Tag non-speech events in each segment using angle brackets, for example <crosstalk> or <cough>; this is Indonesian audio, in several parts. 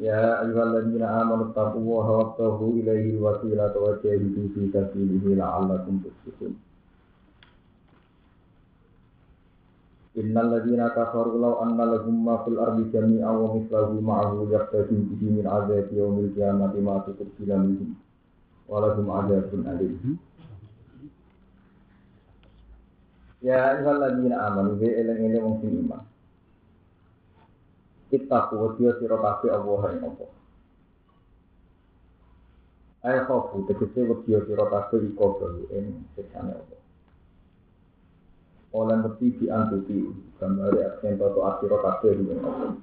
يا أيها الذين آمنوا اتقوا الله وابتغوا إليه الوسيلة وجاهدوا في سبيله لعلكم تفلحون إن الذين كفروا لو أن لهم ما في الأرض جميعا ومثله معه يفتدوا به من عذاب يوم القيامة ما تقبل منهم ولهم عذاب أليم يا أيها الذين آمنوا في إلن إلن kita wadiyo siro kabe Allah yang Allah. Ayah khofu, tegese wadiyo siro kabe ini bahu ing sesane Allah. Oleh di diantuti, gambar ya, aksen toto asiro kabe yang Allah.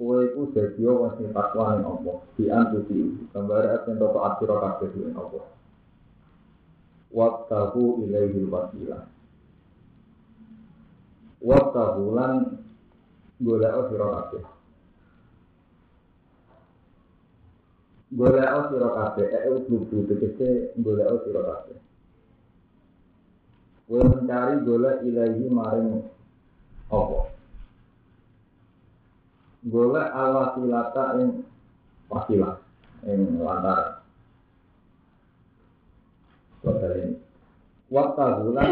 Kue iku dadiyo wong sing takwa ning Allah, diantuti, gambar ya, aksen toto asiro kabe yang Allah. Wasilah. Waktu golek sira kabeh. Golek sira kabeh, eh utubu tegese golek sira kabeh. Kowe mencari golek ilahi maring apa? Golek awasilata ing wasilah ing lantaran. Waktu bulan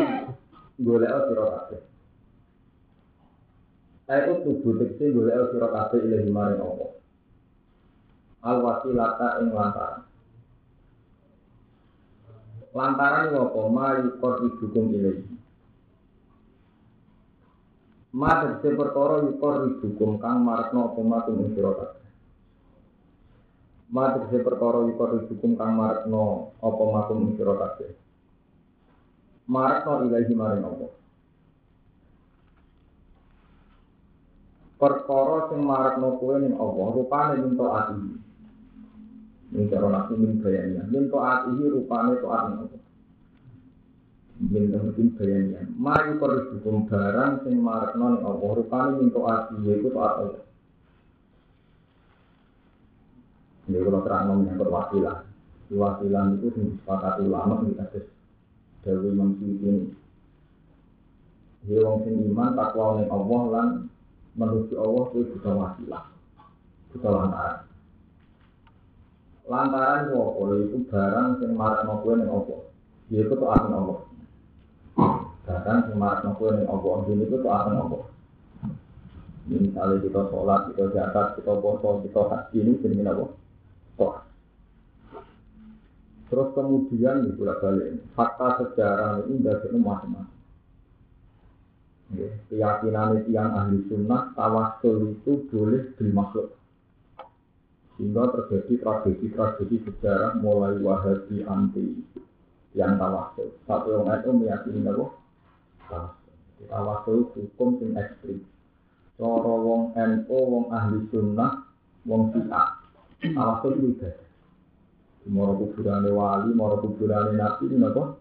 golek sira. Itu tubuh tegesi boleh sira kabeh ilahi maring Allah. Al wasilata ing lantaran. Lantaran apa? Ma yukor ibukum ilahi. Ma tegesi perkara yukor ibukum kang marakno apa ma ing sira kabeh. Ma tegesi perkara yukor ibukum kang marakno apa ma ing sira kabeh. Marakno ilahi maring. Perkara sing marakno kowe ning Allah rupane ning taati. Ning cara nabi min bayanya, min taati rupane taat ning Allah. Min mungkin bayanya. Mari hukum barang sing marakno ning Allah rupane min taati yaiku taat Allah. Ini kalau terang menyangkut wasilah. Wasilah itu sing disepakati ulama di atas Dewi Imam ini. Dia wong sing iman takwa ning Allah lan menuju Allah itu butuh wasilah, butuh lantaran. Lantaran apa? Itu barang yang marak nopo yang apa? Yaitu tuh akan Allah. Barang yang marak nopo yang apa? Ini itu tuh akan Allah. Misalnya kita sholat, kita zakat, kita puasa, kita haji ini jenis apa? Toh. Terus kemudian di bulan balik, fakta sejarah ini tidak macam-macam keyakinan yang ahli sunnah tawasul itu boleh makhluk. Sehingga terjadi tragedi-tragedi sejarah mulai wahabi anti yang tawasul satu yang itu meyakini apa? tawasul hukum yang ekstrim. Loro wong NU, wong ahli sunnah, wong syiah. Tawasul itu ibadah. Moro kuburan wali, moro kuburan nabi, ini apa?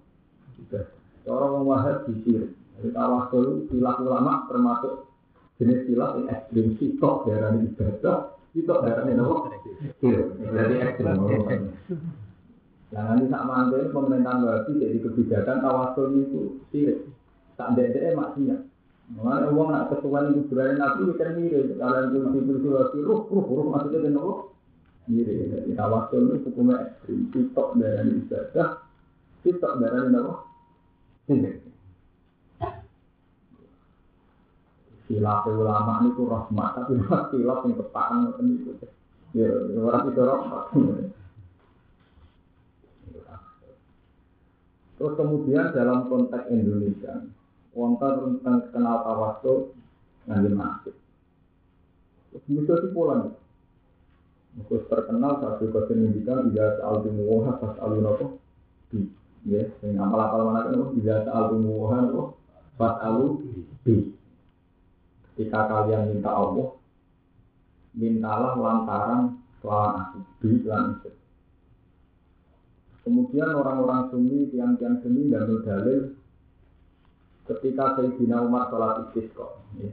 Ibadah. Orang wong wahabi sirik tawasul silah ulama termasuk jenis silah yang ekstrim sitok darah ibadah, sitok darah ini apa? Jadi ekstrim. Yang nanti tak mantul pemerintahan berarti jadi kebijakan tawasul itu sirik. Tak ada maksudnya. Mengenai uang nak ketuan itu berani nabi kan mirip. Kalian polisi polisi lagi ruh ruh ruh maksudnya kan apa? Mirip. Jadi tawasul itu hukumnya ekstrim. Sitok darah ibadah, sitok darah ini apa? Sirik. Khilaf ulama ini ku rahmat, tapi khilaf yang tepaan itu. Ya, orang itu rahmat. Terus kemudian dalam konteks Indonesia, wonten tentang kenal tawasul nanti masuk. Terus bisa di Poland. Terus terkenal saat juga pendidikan tidak soal dimuha pas alun apa ya, yang apal apal mana kan tidak soal dimuha apa pas di Jika kalian minta Allah, mintalah lantaran kelawan aku, duit lan. Kemudian orang-orang sunni, tiang-tiang sunni dan dalil ketika Sayyidina Umar sholat istisqa. Ya.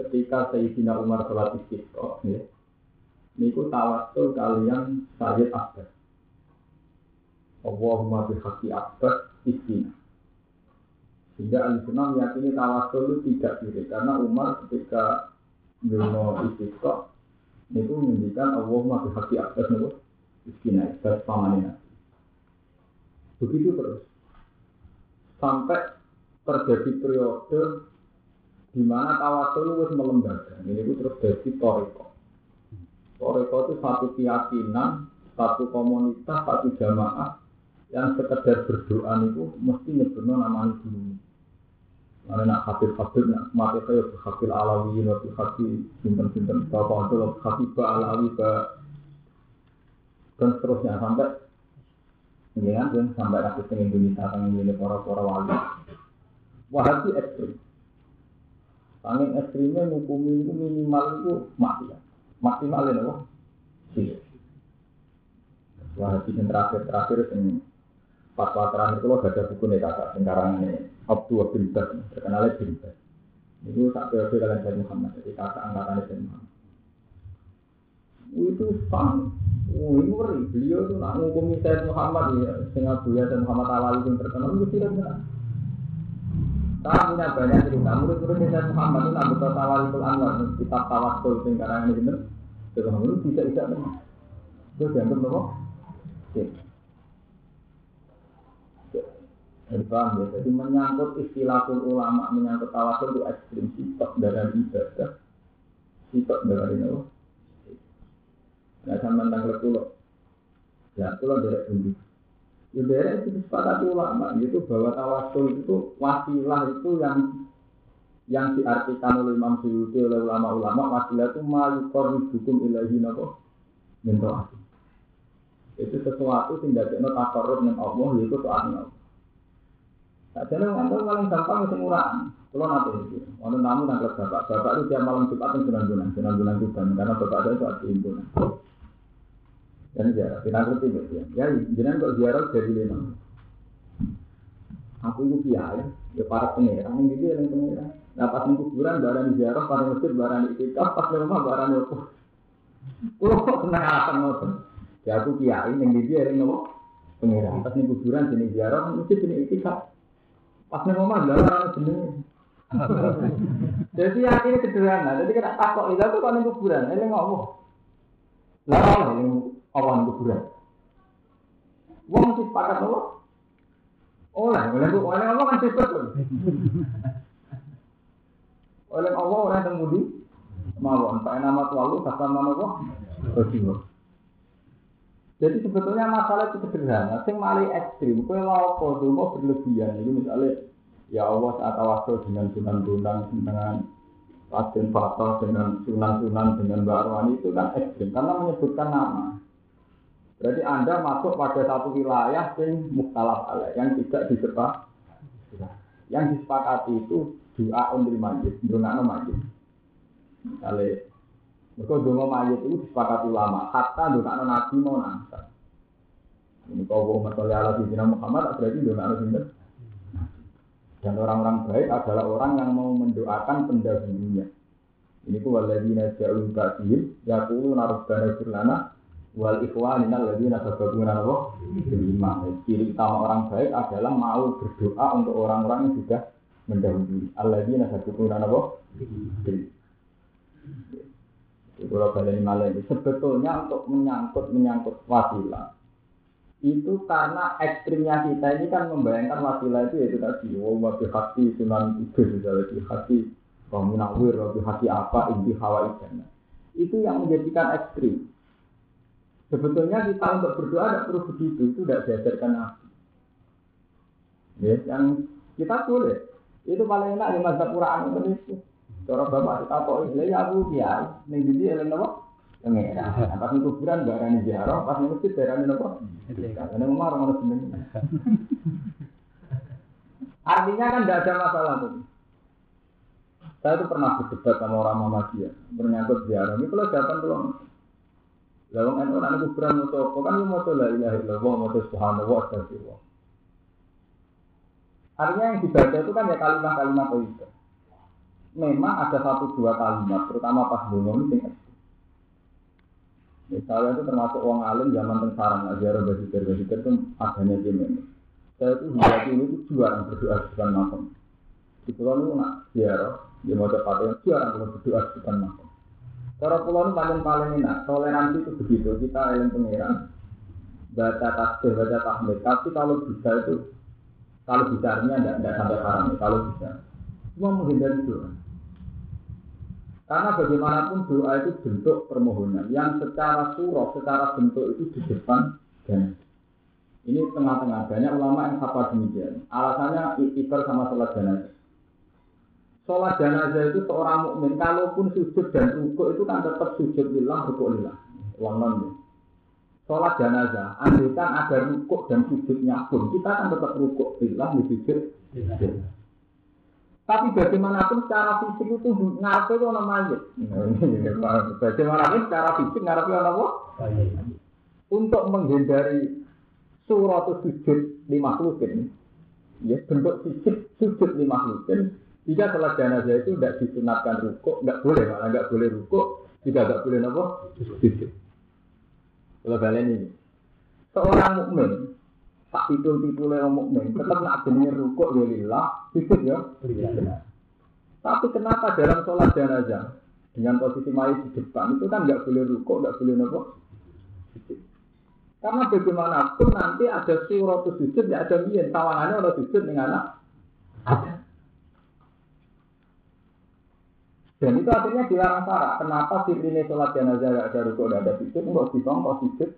Ketika Sayyidina Umar sholat istisqa, ya. Niku tawasul kalian Sayyid Abbas. Allahumma bihaqi Abbas istina. Sehingga al-sunnah meyakini tawasul tidak kiri. Karena Umar ketika Yuno istisqa, itu menunjukkan Allahumma bihaqi Abbas niku istina. Abbas pamanina. Begitu terus. Sampai terjadi periode di mana tawasul itu melembaga. Ini itu terus jadi toriko. Toriko itu satu keyakinan, satu komunitas, satu jamaah yang sekedar berdoa itu mesti nyebutnya nama dulu. Karena nak hafil hafil nak mati saya hafil alawi, nabi hafil simpen simpen bapak itu hafil alawi dan seterusnya sampai Ya, dan sampai kasus yang Indonesia, yang ini para-para wali. Wahabi ekstrim. Paling ekstrimnya ngukumi itu minimal itu mati ya. Maksimal ya, loh. Iya. Wahabi yang terakhir-terakhir yang fatwa terakhir itu gak ada buku nih kakak sekarang ini Abdul bin Bas terkenal bin Bas itu tak periode kalian jadi Muhammad jadi kakak angkatan Nabi Muhammad itu sang Oh, ini ngeri. Beliau itu nak ngukumi Sayyid Muhammad ya, sehingga Buya dan Muhammad Alawi yang terkenal itu tidak benar. Saya punya banyak cerita. Murid-murid Sayyid Muhammad itu nak betul Tawalikul Anwar, kitab Tawasul yang sekarang ini benar. Muhammad itu bisa bisa benar. Itu dianggap apa? Jadi paham ya, jadi menyangkut istilahul ulama, menyangkut tawasul itu ekstrim, sitok dari ibadah, sitok dari apa? Nah, sama tentang pulau. Ya, pulau dari bumi. Ya, dari itu disepakati ulama, itu bahwa tawasul itu wasilah itu yang yang diartikan oleh Imam Suyuti oleh ulama-ulama wasilah itu mayukor hukum ilahi nako minta itu sesuatu tidak ada takarut dengan Allah yaitu soalnya Allah. Tak jalan ngantar paling gampang itu murah. Kalau nanti itu, orang tamu nangkep bapak, bapak itu tiap malam jumat yang sunan sunan sunan karena bapak saya itu ada himpunan. Dan ziarah, kita ngerti gitu ya. Ya, jangan kok ziarah jadi lima. Aku itu kiai, ya para pengiran, yang gitu yang pengiran. Nah pas kuburan, barang ziarah, pada masjid, barang itikaf, pas di rumah, barang itu. Kulo kok senang alasan. Ya aku kiai, yang gitu yang nopo pengiran. Pas di kuburan, jenis ziarah, masjid, jenis itikaf. Pas di rumah, barang jenis. Jadi akhirnya sederhana. Jadi kena takut itu tuh kalau kuburan, ini ngomong. Lah, ini awan kuburan. Wong mesti sepakat apa? Oleh, oleh oleh Allah kan sifat Oleh Allah orang yang budi mawon. Pak nama lalu kata nama Allah berjiwa. Jadi sebetulnya masalah itu sederhana. Sing mali ekstrim, kue mau apa dulu berlebihan. Ini misalnya ya Allah saat tawasul dengan sunan-sunan dengan Raden Fatah dengan sunan-sunan dengan Mbak Arwani itu kan ekstrim karena menyebutkan nama. Berarti Anda masuk pada satu wilayah yang mukhtalaf alaih, yang tidak disepak. Yang disepakati itu doa untuk majid, doa majid. Misalnya, mereka doa majid itu disepakati ulama, hatta doa nabi mau nangsa. Ini kau mau masalah Allah di Muhammad, berarti doa nabi Dan orang-orang baik adalah orang yang mau mendoakan pendahulunya. Ini ku waladina ja'ul ba'dihim, yakulu narubbana firlana, wal ikhwan minal ladzina sabaquna apa iman. Ciri utama orang baik adalah mau berdoa untuk orang-orang yang sudah mendahului. Alladzina sabaquna apa kalau kalian malah ini sebetulnya untuk menyangkut menyangkut wasilah itu karena ekstrimnya kita ini kan membayangkan wasilah itu yaitu tadi oh wabi hati sunan iblis wabi hati pemunawir wabi hati apa inti hawa itu yang menjadikan ekstrim Sebetulnya kita untuk berdoa tidak perlu begitu, itu tidak diajarkan Nabi. Ya, yang kita boleh. Itu paling enak di masa Quran itu. Cara bapak kita kok ini ya aku kiai, ning ndi eling napa? Pengira. Pas ning kuburan gak ada ziarah, pas ning masjid darani napa? Karena umar ngono jeneng. <laughs> Artinya kan tidak ada masalah tuh. Saya itu pernah berdebat sama orang Muhammadiyah menyangkut ziarah. Ini kalau jawaban belum. Lalu kan orang kuburan mau coba kan mau coba la ilaha illallah mau coba subhanallah astagfirullah. Artinya yang dibaca itu kan ya kalimat-kalimat itu. Memang ada satu dua kalimat, terutama pas bunga ini Misalnya itu termasuk uang alim zaman tentara nggak ziarah basikir basikir itu adanya di mana. Saya itu hingga ini itu juara berdoa di depan makam. Di pulau itu nak ziarah, dia mau cepat yang juara berdoa di depan makam. Cara pulau itu paling paling enak, toleransi itu begitu. Kita yang pengiran, baca tasbih, baca tahmid. Tapi kalau bisa itu, kalau bisa artinya tidak sampai haram. Kalau bisa, cuma menghindari doa. Karena bagaimanapun doa itu bentuk permohonan yang secara surah, secara bentuk itu di depan dan ini tengah-tengah banyak ulama yang apa demikian. Alasannya ikhtiar sama sholat jenazah. Sholat jenazah itu seorang mukmin kalaupun sujud dan rukuk itu kan tetap sujud lillah, rukuk lillah. Uang non Sholat jenazah, andaikan ada rukuk dan sujudnya pun kita kan tetap rukuk lillah, sujud. Tapi bagaimanapun secara fisik itu ngarepe itu orang mayit. <laughs> Bagaimanapun secara fisik ngarepe orang apa? Untuk menghindari surat sujud di makhlukin, ya bentuk fisik sujud di makhlukin, jika sholat jenazah itu tidak disunatkan rukuk, tidak boleh, malah tidak boleh rukuk, tidak tidak boleh apa? Sujud. Kalau kalian ini, seorang mukmin tak titul yang mukmin tetap nak jenenge rukuk ya lillah. Sujud ya. Tapi kenapa dalam sholat jenazah dengan posisi mayat di depan itu kan nggak boleh rukuk nggak boleh nopo? Karena bagaimanapun nanti ada surat sujud ya ada mien. Tawangannya orang sujud dengan anak. Ada. Dan itu akhirnya dilarang syarat kenapa sirine sholat jenazah nggak ada rukuk nggak ada sujud? Nggak ditongkol sujud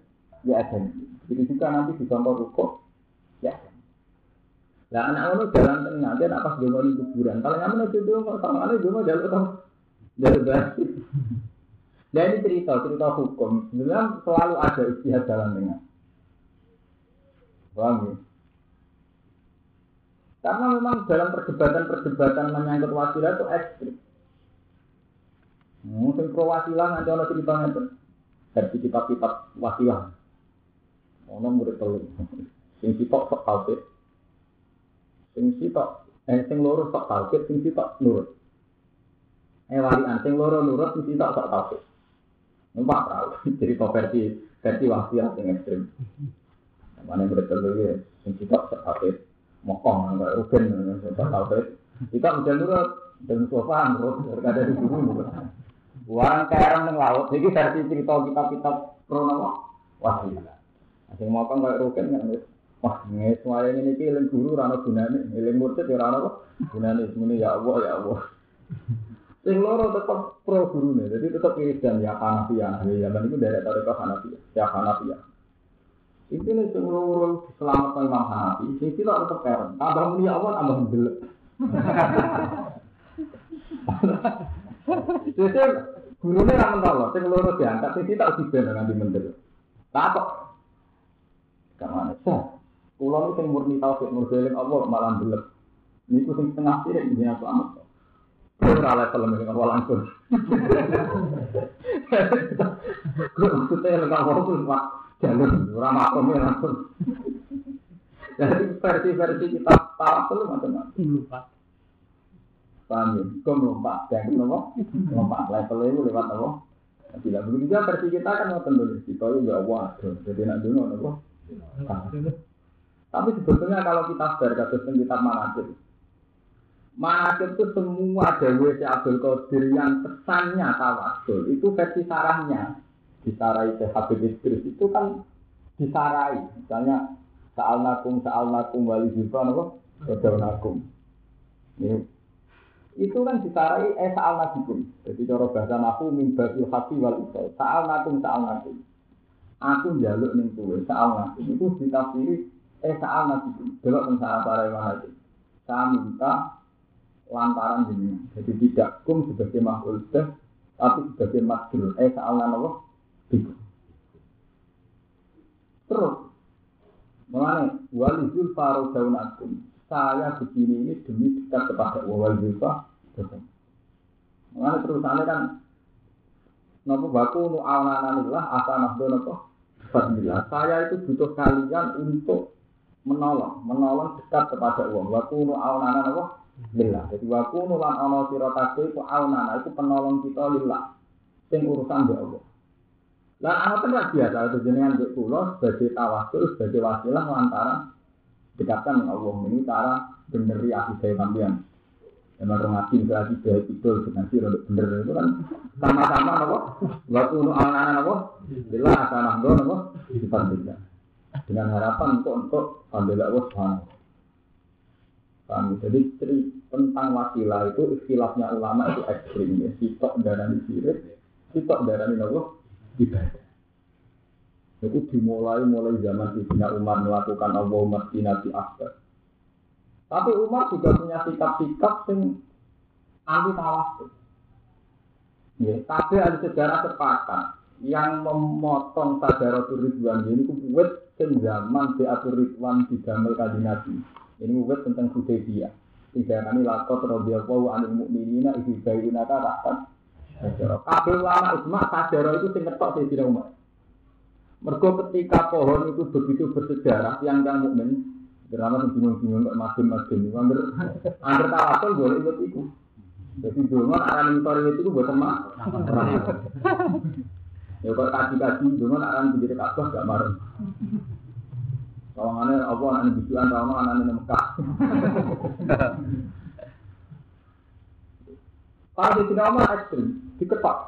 ya ada. Jadi juga nanti ditongkol rukuk Ya. Lah anak ngono jalan tengah, dia nak pas dulu di kuburan. Kalau nyaman itu dulu kok sama ada dulu jalan tengah. Jalan berarti. Dan ini cerita, cerita hukum. Sebenarnya selalu ada istihad jalan tengah. Paham ya? Karena memang dalam perdebatan-perdebatan menyangkut wasilah itu ekstrim. Mungkin pro wasilah nanti ada ceritanya itu. Dari kitab-kitab wasilah. Ono murid telur. Sing sitok sok tauhid. Sing sitok eh sing loro sok tauhid, sing sitok nurut. Eh walian sing loro nurut, sing sitok sok tauhid. Numpak tahu. <laughs> Jadi versi versi wasiat sing ekstrim. Mana yang betul ya, sing sitok sok tauhid. Mokong enggak rugen sok tauhid. Kita udah nurut dan sofa nurut berkada di guru. Warang kaya orang laut. Jadi versi cerita kitab-kitab kronolog wasiat. Sing mokong kayak rugen kan Wah, ini semuanya ini iling guru rana gunane, iling murtid ya rana apa? Gunane semuanya ya Allah ya Allah. Sing loro tetap pro guru nih, jadi tetap dan ya Hanafiya, ya zaman itu dari tarik Hanafiya, ya Hanafiya. Itu nih sing loro selamat Imam Hanafi, sing kita tetap keren. Tambah muni ya Allah, tambah belek. <laughs> Jadi gurunya ramen tau sing loro diangkat, sing kita udah dengan di menteri. Takut. Kamane sah. Kulo itu murni tauhid murni Allah malah belek. Ini tuh sing tengah sih ini yang selamat. Ora level mek apa langsung. Gue maksudnya lengkap apa tuh pak jalur ora makom ya langsung. Jadi versi-versi kita tahu tuh macam-macam. Lupa. Paham ya? Kau melompat, yang kenapa? Melompat level itu lewat apa? Tidak begitu juga versi kita kan mau tendul. Kita juga wah, jadi nak dulu apa? Tapi sebetulnya kalau kita fair kasus kitab manakib, manakib itu semua dewa si Abdul Qadir yang pesannya tawasul itu versi sarahnya. Disarai ke Habib Idris. Itu kan disarai. Misalnya saal nakum saal nakum wali zilfan apa? Rodal nakum. Itu kan disarai eh saal nakum jadi cara bahasa naku mimbasil hati wal isol saal nakum saal nakum aku jaluk nih tuh saal nakum itu ditafsiri Eh saat nasi belok tentang saat para itu. Saya minta lantaran ini. Jadi tidak kum sebagai makhluk tapi sebagai makhluk. Eh saat apa? Itu. Terus, mengenai wali zulfa daun akum. Saya begini ini demi dekat kepada wali zulfa. Mengenai perusahaannya kan Nopo baku nu awananillah asa nafdo nopo Fadillah. Saya itu butuh kalian untuk menolong, menolong dekat kepada uang. Waku nu awanana nopo lillah. Jadi waku nu lan ono sira kabeh iku awanana itu penolong kita lillah. Sing urusan mbek Allah. Lah ana kan biasa itu jenengan mbek kula sebagai tawasul, sebagai wasilah lantaran dekatkan Allah ini cara beneri akidah sampean. Emang orang ngaji lagi baik itu dengan si rodok bener itu kan sama-sama nopo. Waktu nu anak-anak nopo, bila akan nahdo nopo dipandingkan dengan harapan untuk untuk alhamdulillah Allah. Paham? Jadi tentang wasilah itu istilahnya ulama itu ekstrim ya. Sitok darani sirik, sitok darani nopo ibadah. Itu dimulai mulai zaman Sayyidina Umar melakukan Allahumma sinati akbar. Tapi Umar juga punya sikap-sikap yang anti tawasul. Ya, tapi ada sejarah sepakat yang memotong sadaratul ridwan ini kuwet zaman Beatur Ridwan di Gamel Kaji Nabi. Ini kuwet tentang Hudaybiyah. Tiga kali lakot radhiyallahu anil mu'minina ibu bayina karakan. Kabel lama ijma sajarah itu sing ngetok Sayyidina Umar. Mergo ketika pohon itu begitu bersejarah yang yang mukmin Drama yang bingung-bingung kok makin-makin itu Angger tawasul boleh ikut itu. Jadi dulu akan mentor itu buat teman. Ya kalau kaji-kaji dulu akan menjadi kasus gak marah. Kawangannya apa anak bisuan kawan anak ini Mekah. Kalau di Umar ekstrim, diketok,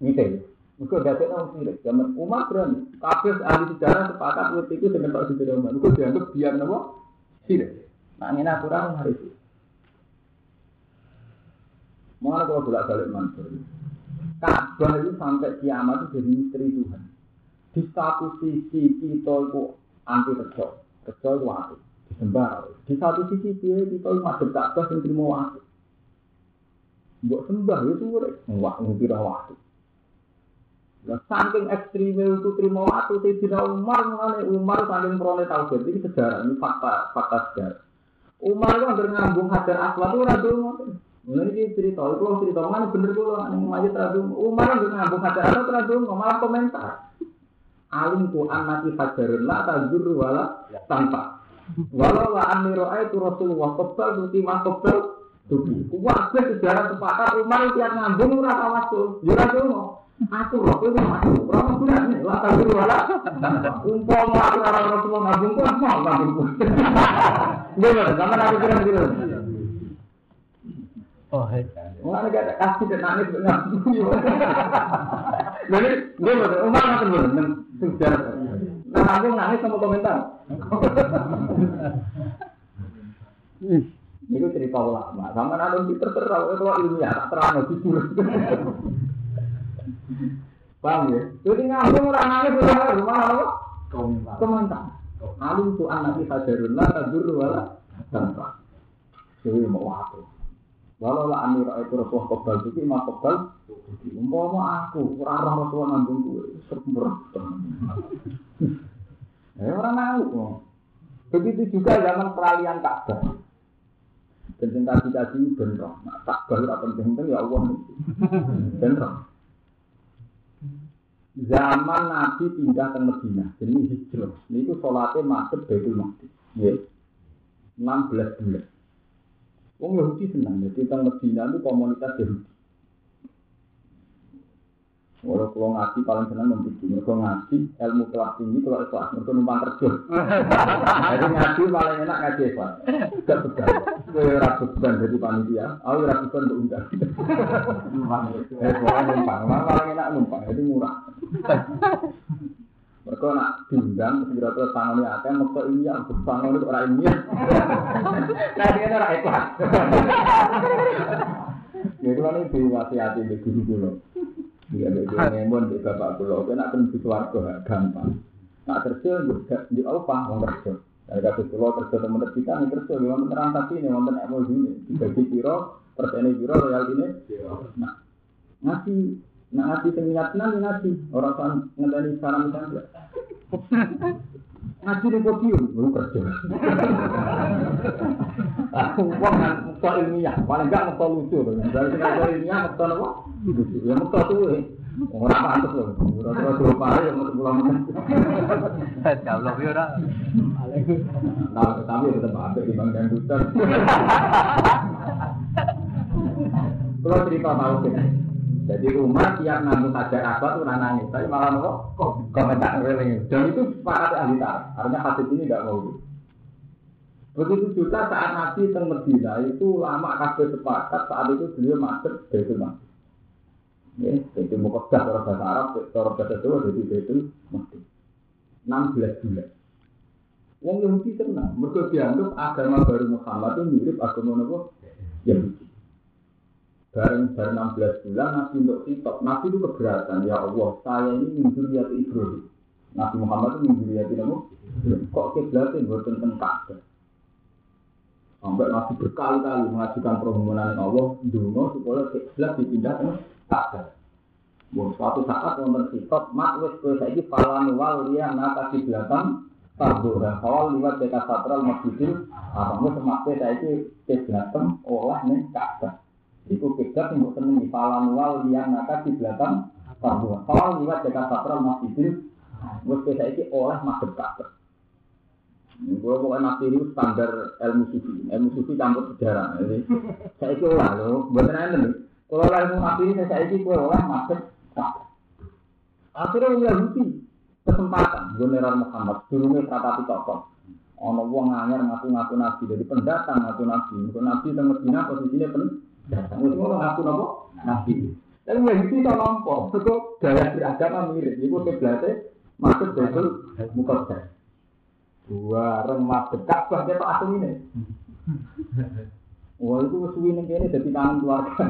gitu. Mereka gak ada sirik. Zaman Umar berani. Kabel ahli sejarah sepakat waktu itu dengan Pak Siti Umar. Mereka dianggap biar nopo sirik. Nah ini aturan hari itu. Mana kalau bolak balik mansur. Ka'bah itu sampai kiamat itu jadi misteri Tuhan. Di satu sisi kita itu anti rejo, rejo itu waktu disembah. Di satu sisi kita itu madep Ka'bah yang terima waktu. Buat sembah itu wah ngupira waktu. Nah, saking ekstrimnya itu terima waktu Sayyidina Umar mengenai Umar saking prole tahu jadi sejarah ini fakta fakta sejarah. Umar itu hampir ngambung hajar aswad itu radu Mulai ini cerita, itu kalau cerita mana bener gue loh, yang majid radu. Umar hampir ngambung hajar aswad radu malah komentar. Alim tu anaki hajarun la tajur wala tanpa. Walau la amiro itu Rasulullah kebal tuti wa kebal tuti. Wah, sejarah sepakat Umar yang ngambung ora tawasul. Ya radu Aku roh itu aku, roh bulan nih, lah tapi wala. Umpama aku orang Rasulullah ngabung pun mau ngabung pun. <laughs> Gimana? Sama aku kira Oh, hei. Mana gak ada kasih dan nangis. Jadi? Umar belum? Sudah. Nah, ngabung nangis sama komentar. <laughs> Ini cerita ulama. Sama nanti terserah, kalau ilmiah, terang, jujur. <laughs> Paham ya? Jadi ngambung orang nangis orang rumah apa? Komentar. Alim tu anak kita jarun lah tadur wala tanpa. Jadi mau waktu. Walau lah amir itu rasul kebal itu mah kebal. Umpama aku orang orang rasul ngambung gue sempurna. <laughs> Eh orang nangis. Begitu juga zaman peralihan Ka'bah. Dan cinta kita sih bener. Nah, Ka'bah itu penting-penting ya Allah. <laughs> Bener zaman Nabi pindah ke Medina, jadi hijrah. Ini itu sholatnya masuk Baitul Maqdis. Ya. 16 bulan. Wong Yahudi senang, jadi tentang Medina itu komunitas Yahudi. Walau kalau ngaji paling senang membujuk, mereka ngaji ilmu kelas tinggi kalau ikhlas, mereka numpang kerja. Jadi ngaji paling enak ngaji ikhlas. Gak beban, gue ragu beban jadi panitia, aku ragu beban untuk undang. Eh, pokoknya numpang, paling enak numpang, jadi murah. Mereka nak diundang, kira-kira tangannya akeh, mereka iya, tangan itu orang ini. <laughs> Nah, dia orang ikhlas. <laughs> Ya, kalau ini diwasiati di guru-guru. Iya, dia ngemon di bapak pulau. Dia nak kerja suarga gampang. Nak kerja juga di apa? Mau kerja. Dari pulau kerja teman kita nih kerja. Dia mau transaksi ini, mau emosi ini. Dibagi piro, persen piro, royal ini. Nah, ngasih, nak ngasih seminat nanti ngasih. Orang kan ngedani salam misalnya. Ngaji di podium, belum kerja. Wong kan mekto ilmiah, paling enggak mekto lucu lho. Dari sing mekto ilmiah mekto? Lucu. Ya mekto tuh. Ora pantes lho. Ora ora dua pare yang mekto pulang. Jauh yo ora. Nah, tapi tetap apik di bang dangdutan. Kalau cerita tahu sih. Jadi rumah tiap nanggung hajar apa tuh nangis, tapi malah nopo komentar reling. Dan itu sepakat ahli tarikh. Artinya hadis ini tidak mau. Begitu juga saat Nabi teng Medina itu lama kabeh sepakat saat itu beliau masuk Baitul Maqdis. Ya, Baitul Muqaddas orang bahasa Arab, orang bahasa Jawa jadi Baitul Maqdis. 16 bulan. Wong Yahudi tenang, mereka dianggap agama baru Muhammad itu mirip agama Nabi Yahudi. Bareng bareng 16 bulan Nabi untuk kitab, Nabi itu keberatan, ya Allah, saya ini minjuriat Ibrahim. Nabi Muhammad itu minjuriat Nabi Kok kiblatnya buat tentang Ka'bah? Sampai Nabi berkali-kali mengajukan permohonan Allah dulu supaya kiblat dipindah ke Ka'bah. Bon, suatu saat wonten kitab, mak wis kowe saiki falan wal liya naka kiblatan Tarbuha, kawal liwat deka satral masjidil Haram, wis semakte saiki kiblatem olah ning Ka'bah. Iku kiblat yang senengi falan wal liya naka kiblatan Tarbuha, kawal liwat deka satral masjidil Wis kowe saiki oleh madhep Ka'bah. Gue pokoknya nabi ini standar ilmu sufi, ilmu sufi campur sejarah. Jadi saya itu lah lo, buat nih. Kalau ilmu ini saya itu gue olah masuk. Akhirnya Yahudi kesempatan, gue nerar Muhammad, durungnya kata tokoh. Ono wong anyar ngaku-ngaku nabi, jadi pendatang ngaku nabi. Ngaku nabi teng Medina posisinya pendatang. Wis ngono ngaku napa? Nabi. Tapi Yahudi tak nampa, itu gaya beragama mirip. Iku kiblatnya masuk Baitul Muqaddas. Bareng madhep Ka'bah ketok ini. Wah itu suwi ning kene dadi tangan keluarga.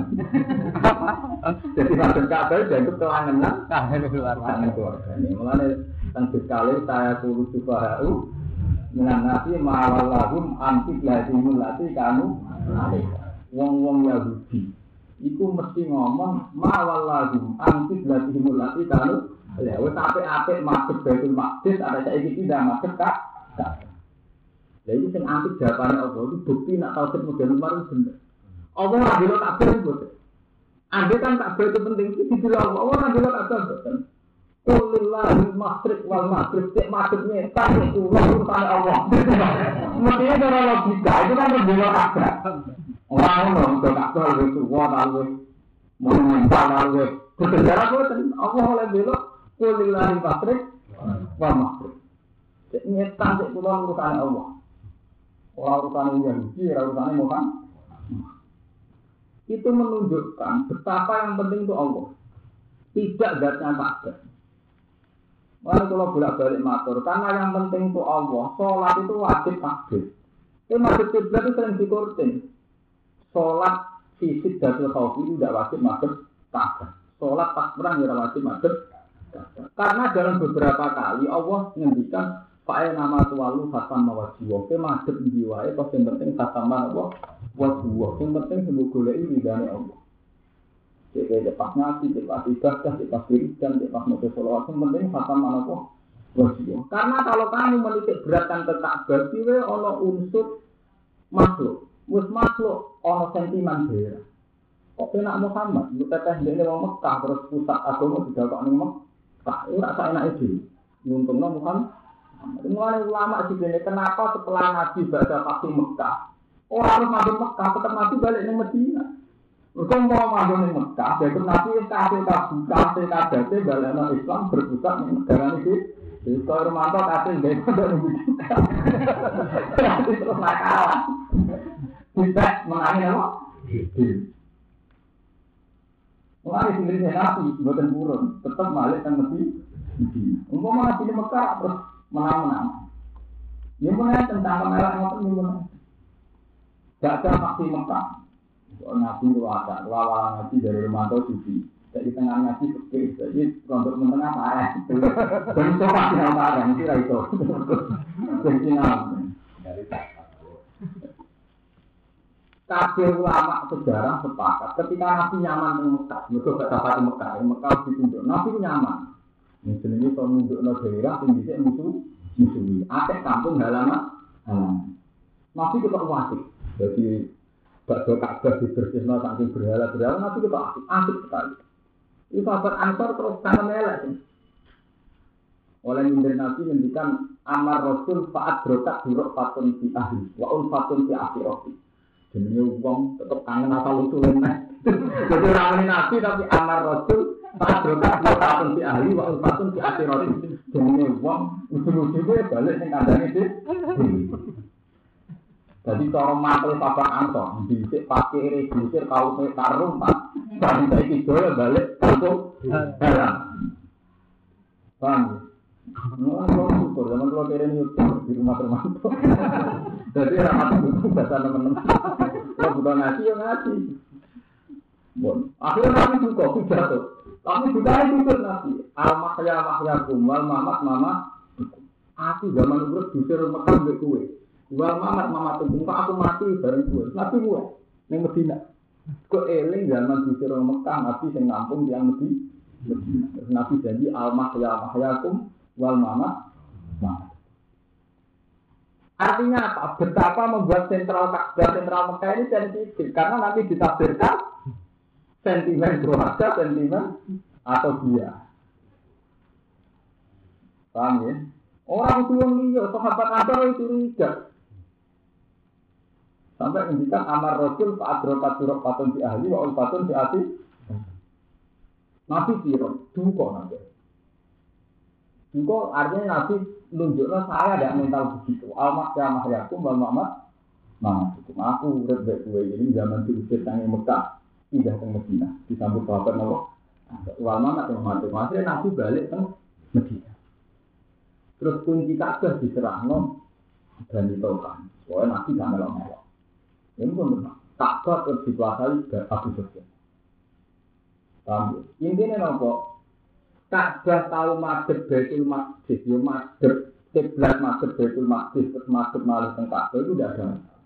Jadi madhep Ka'bah dianggap kelangenan Kangen keluar. tangan keluarga. Ini mulane teng sekali saya kulo subhanahu minan nasi ma'awallahum anti lazimul lati kanu Wong-wong Yahudi iku mesti ngomong ma'awallahum anti lazimul lati kanu Ya, wes apik-apik masuk Baitul Maqdis ada saiki tidak masuk Ka'bah. Lah itu sing antik jawabannya Allah itu bukti nak tauhid model itu bener. Allah ora dilo kabeh itu. Ande kan kabeh itu penting itu dibilang Allah ora dilo kabeh boten. Kulillahi masrik wal maghrib cek maghribnya kan itu urusan Allah. Mestinya cara logika itu kan berbeda kabeh. Orang lebih Allah nyetan urusan Allah. Urusan urusan. Itu menunjukkan betapa yang penting itu Allah. Tidak zatnya Ka'bah. Lalu kalau bolak-balik matur, karena yang penting itu Allah, sholat itu wajib takbir. Itu masjid kiblat itu sering dikurtin. Sholat fisik dari khawf itu tidak wajib masuk Ka'bah. Sholat pas perang tidak wajib masuk. Karena dalam beberapa kali Allah menghentikan Pakai nama tualu khatam mawajiwa, ke masjid jiwa, itu yang penting khatam apa? Wajiwa, yang penting sebut gula ini dari Allah. Jadi pas ngaji, jadi pas ibadah, jadi pas wiridan, jadi pas nulis sholawat, yang penting khatam apa? Wajiwa. Karena kalau kamu menitik beratkan ke Ka'bah, siwe ono unsur makhluk, mus makhluk ono sentimen daerah. Kok enak Muhammad, lu teteh mau Mekah, terus pusat agama kok nih Mekah, itu rasa enak itu. Untungnya Muhammad, Mulai ulama sih kenapa setelah Nabi baca pasti Mekah, orang harus masuk Mekah, tetap Nabi balik ke Medina. Mereka mau masuk ke Mekah, jadi Nabi kasih kasih kasih balik ke Islam berpusat di negara. Jadi kalau kasih gak itu dari Medina. Terus nakal. Bisa menangin apa? Mulai sendiri Nabi, buatan burun, tetap balik ke Medina. Umpama Nabi di Mekah terus menang-menang. Ini mulai tentang kemerah ngoten ini mulai. Gak ada faksi Mekah. Nabi ada, lawan nabi dari Romanto Sufi. Jadi tengah nabi sepi, jadi untuk menengah parah. <laughs> Itu pasti parah, itu lah <laughs> itu. Jadi dari Kabeh ulama sejarah sepakat ketika Nabi nyaman di Mekah, mereka gak dapat di Mekah, Mekah ditunjuk, Nabi nyaman. Mungkin ini kalau nunjuk no daerah, tinggi musuh musuhi. Atek kampung halaman halaman. Nabi kita wasik. Jadi bakso Ka'bah dibersihno saking berhala berhala Nabi itu asik, asik sekali. Itu sahabat Ansor terus sangat melek. sih. Oleh nyindir Nabi ngendikan amar Rasul faat brokat buruk fatun si ahli wa un fatun si akhirati. jenenge wong tetep kangen apa lucu lan nek dadi ra nabi tapi amar rasul padha karo di ahli wa ulfatun di ati rasul jenenge wong lucu-lucu kuwi balik sing kandhane iki Jadi kalau mantel papa anto, bisik pakai ini bisir kau saya taruh pak, tapi saya balik untuk heran. Bang, kalau syukur, zaman kalau kira nyukur di rumah termantu. <laughs> Jadi ramat buku bahasa teman-teman. Kalau bukan ngaji ya ngaji. Bon. Akhirnya nabi juga pidato. Tapi juga itu ikut nabi. Al mahya mahya kumal mamat mama. Aku zaman itu dusir Mekah mbek kue. Wal mamat mama tunggu aku mati bareng kue. Nabi kue ning Medina. Kok eling zaman dusir Mekah nabi sing ngampung yang Medina. Nabi janji al mahya mahyakum wal mamat. Artinya apa? Betapa membuat sentral Ka'bah sentral Mekah ini sensitif karena nanti ditafsirkan sentimen keluarga, sentimen atau dia. Paham ya? Orang yang liya, sahabat Ansar itu curiga. Sampai ngendikan amar Rasul Pak Adrokat Surok Patun si ahli, wa Patun si ati. Nabi siro, duko nanti. Duko artinya Nabi nunjuknya saya ada mental begitu. Almak ya mahyakum wal mamat. Nah, hukum aku urip baik gue ini zaman diusir tangi Mekah, pindah ke Medina, disambut sahabat Nabi. Wal mamat yang mati. Maksudnya Nabi balik ke Medina. Terus kunci Ka'bah diserahno dan ditolkan. Soalnya Nabi gak melok-melok. Ini pun benar. Ka'bah terus dikuasai Abu Sufyan. Ya? Intinya nopo? Ka'bah tahu madhep Baitul Maqdis, yo madhep kiblat madhep Baitul Maqdis terus madhep malah teng Ka'bah itu tidak ada masalah.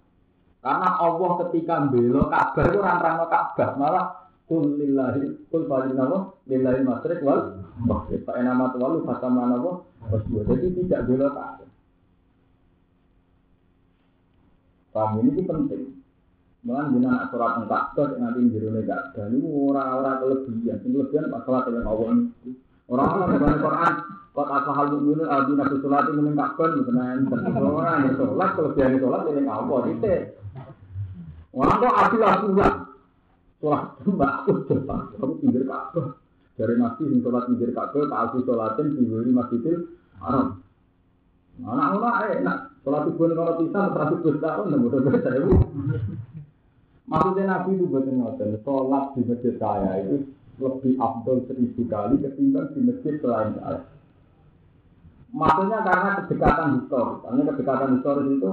Karena Allah ketika belo Ka'bah itu orang-orang Ka'bah malah kul lillahi kul falinawa lillahi masrik wal maghrib. Fa enama tuwalu fatamana wa wasbuh. Jadi tidak belo Ka'bah. Paham ini penting. Malah jenengan nak sholat teng Ka'bah nanti njero Ka'bah ini orang-orang kelebihan. Sing kelebihan sholat dengan Allah itu. Orang-orang dalam Quran Kau asal mukminun aldi nabi sholat ini mboten enten. Orang yang sholat kelebihan sholat ning Allah itu. Orang kok adil aturan. Sholat mbak aku coba. Kamu pinggir Ka'bah. Dari nabi sing sholat pinggir Ka'bah tak aku sholatin di Masjidil Haram. Anak-anak enak. Sholat subuh kalau pisah seratus bus tahun dan mudah-mudahan saya Maksudnya Nabi itu buat ngoten, sholat di masjid saya itu lebih abdul seribu kali ketimbang di masjid selain saya. Maksudnya karena kedekatan historis, karena kedekatan historis itu